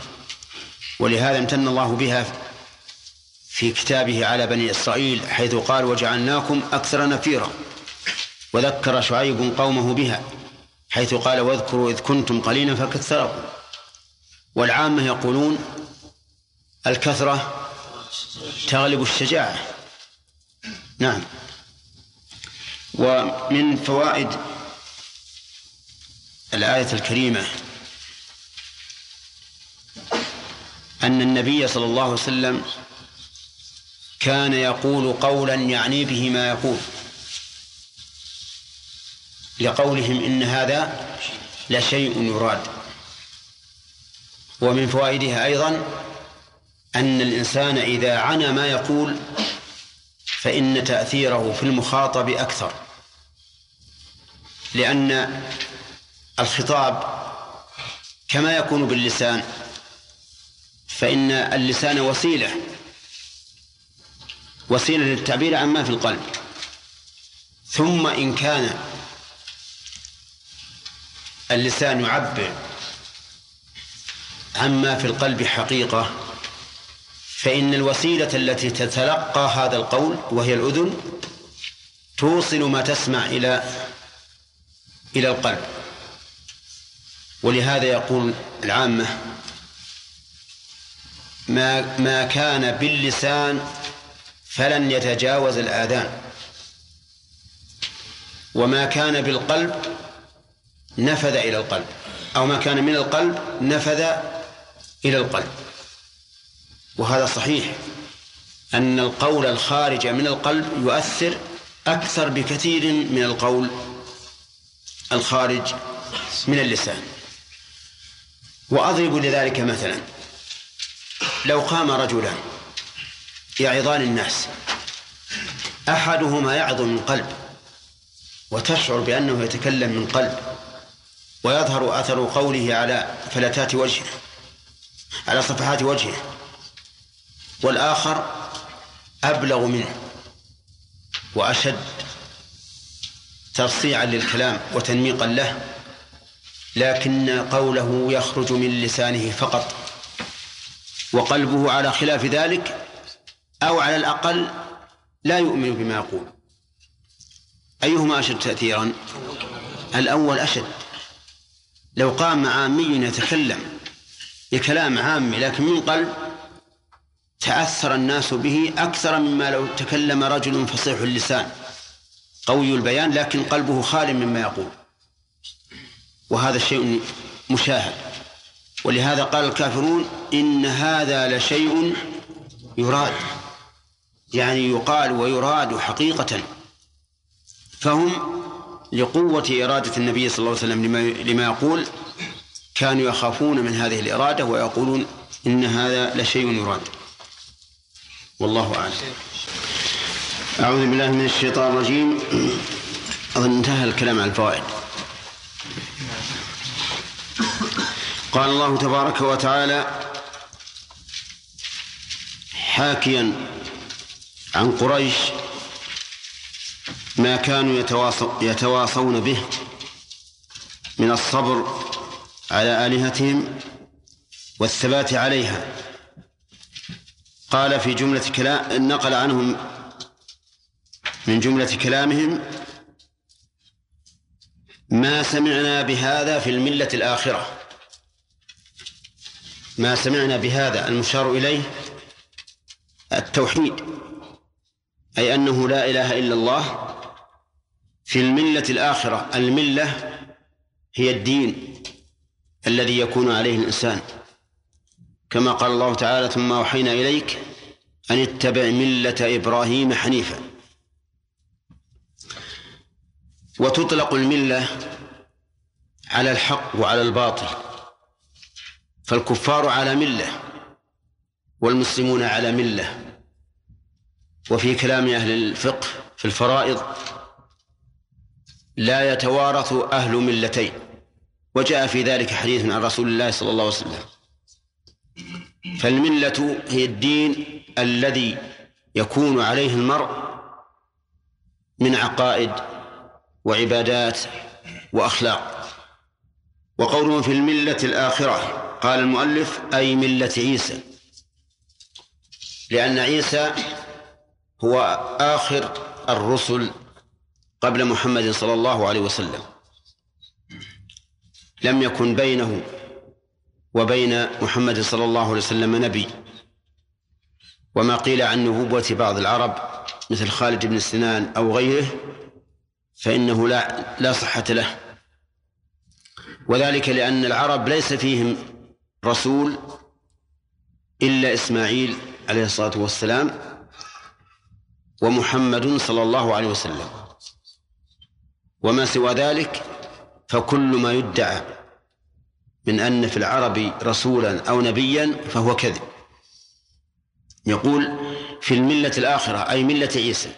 ولهذا امتن الله بها في كتابه على بني إسرائيل حيث قال وجعلناكم أكثر نفيرا وذكر شعيب قومه بها حيث قال واذكروا إذ كنتم قليلا فكثركم والعامة يقولون الكثرة تغلب الشجاعة. نعم. ومن فوائد الآية الكريمة أن النبي صلى الله عليه وسلم كان يقول قولا يعني به ما يقول. لقولهم إن هذا لشيء يراد. ومن فوائدها أيضا أن الإنسان إذا عنا ما يقول فإن تأثيره في المخاطب أكثر لأن الخطاب كما يكون باللسان فإن اللسان وسيلة وسيلة للتعبير عن ما في القلب. ثم إن كان اللسان يعبر عما في القلب حقيقة فإن الوسيلة التي تتلقى هذا القول وهي الأذن توصل ما تسمع إلى إلى القلب. ولهذا يقول العامة ما ما كان باللسان فلن يتجاوز الآذان. وما كان بالقلب نفذ إلى القلب أو ما كان من القلب نفذ إلى القلب. وهذا صحيح. أن القول الخارج من القلب يؤثر أكثر بكثير من القول الخارج من اللسان. وأضرب لذلك مثلا. لو قام رجلان يعظان الناس أحدهما يعظ من قلب وتشعر بأنه يتكلم من قلب ويظهر أثر قوله على فلتات وجهه. على صفحات وجهه. والآخر أبلغ منه وأشد ترصيعا للكلام وتنميقا له لكن قوله يخرج من لسانه فقط وقلبه على خلاف ذلك أو على الأقل لا يؤمن بما يقول. أيهما أشد تأثيرا؟ الأول أشد. لو قام عامي يتكلم بكلام عامي لكن من قلب تأثر الناس به أكثر مما لو تكلم رجل فصيح اللسان قوي البيان لكن قلبه خال مما يقول. وهذا شيء مشاهد. ولهذا قال الكافرون إن هذا لشيء يراد يعني يقال ويراد حقيقة. فهم لقوة إرادة النبي صلى الله عليه وسلم لما يقول كانوا يخافون من هذه الإرادة ويقولون إن هذا لشيء يراد. والله أعلم. أعوذ بالله من الشيطان الرجيم. أظن انتهى الكلام عن الفوائد. قال الله تبارك وتعالى حاكيا عن قريش ما كانوا يتواصون به من الصبر على آلهتهم والثبات عليها. قال في جملة كلام نقل عنهم من جملة كلامهم ما سمعنا بهذا في الملة الآخرة. ما سمعنا بهذا. المشار إليه التوحيد أي أنه لا إله إلا الله في الملة الآخرة. الملة هي الدين. الذي يكون عليه الإنسان. كما قال الله تعالى ثم أوحينا إليك أن اتبع ملة إبراهيم حنيفا. وتطلق الملة على الحق وعلى الباطل. فالكفار على ملة والمسلمون على ملة. وفي كلام أهل الفقه في الفرائض لا يتوارث أهل ملتين. وجاء في ذلك حديث عن رسول الله صلى الله عليه وسلم. فالملة هي الدين الذي يكون عليه المرء من عقائد وعبادات وأخلاق. وقوله في الملة الآخرة قال المؤلف أي ملة عيسى. لأن عيسى هو آخر الرسل قبل محمد صلى الله عليه وسلم. لم يكن بينه وبين محمد صلى الله عليه وسلم نبي. وما قيل عن نبوة بعض العرب مثل خالد بن سنان أو غيره فإنه لا لا صحة له. وذلك لأن العرب ليس فيهم رسول إلا إسماعيل عليه الصلاة والسلام ومحمد صلى الله عليه وسلم. وما سوى ذلك فكل ما يدعى من أن في العرب رسولا أو نبيا فهو كذب. يقول في الملة الآخرة أي ملة عيسى.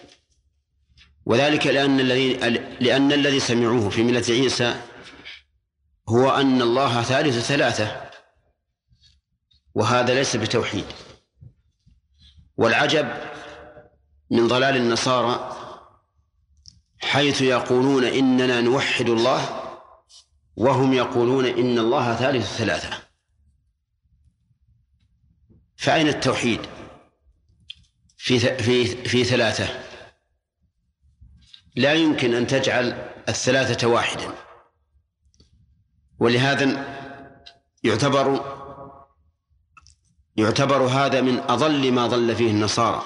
وذلك لأن الذي لأن الذي سمعوه في ملة عيسى هو أن الله ثالث ثلاثة وهذا ليس بتوحيد. والعجب من ضلال النصارى حيث يقولون إننا نوحد الله وهم يقولون إن الله ثالث ثلاثة. فأين التوحيد؟ في في في ثلاثة. لا يمكن أن تجعل الثلاثة واحدا. ولهذا يعتبر يعتبر هذا من أضل ما ضل فيه النصارى.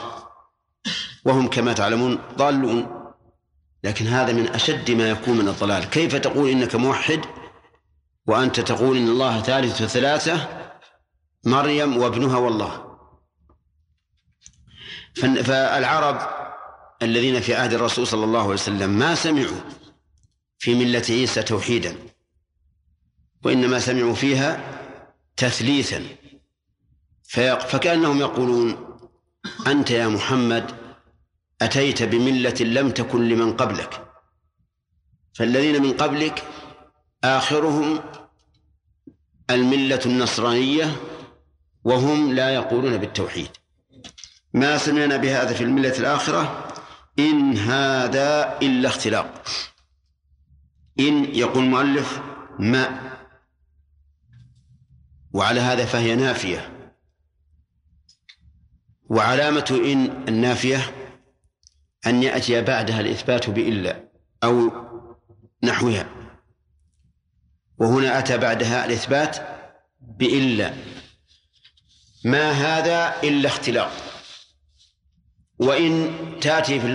وهم كما تعلمون ضالون. لكن هذا من أشد ما يكون من الضلال. كيف تقول إنك موحد وأنت تقول إن الله ثالث ثلاثة مريم وابنها والله. فالعرب الذين في عهد الرسول صلى الله عليه وسلم ما سمعوا في ملة عيسى توحيدا وإنما سمعوا فيها تثليثا. فكأنهم يقولون أنت يا محمد أتيت بملة لم تكن لمن قبلك. فالذين من قبلك آخرهم الملة النصرانية وهم لا يقولون بالتوحيد. ما سمعنا بهذا في الملة الآخرة؟ إن هذا إلا اختلاق. إن يقول المؤلف ما. وعلى هذا فهي نافية. وعلامة إن النافية أن يأتي بعدها الإثبات بإلا أو نحوها. وهنا أتى بعدها الإثبات بإلا. ما هذا إلا اختلاق. وإن تأتي في اللغة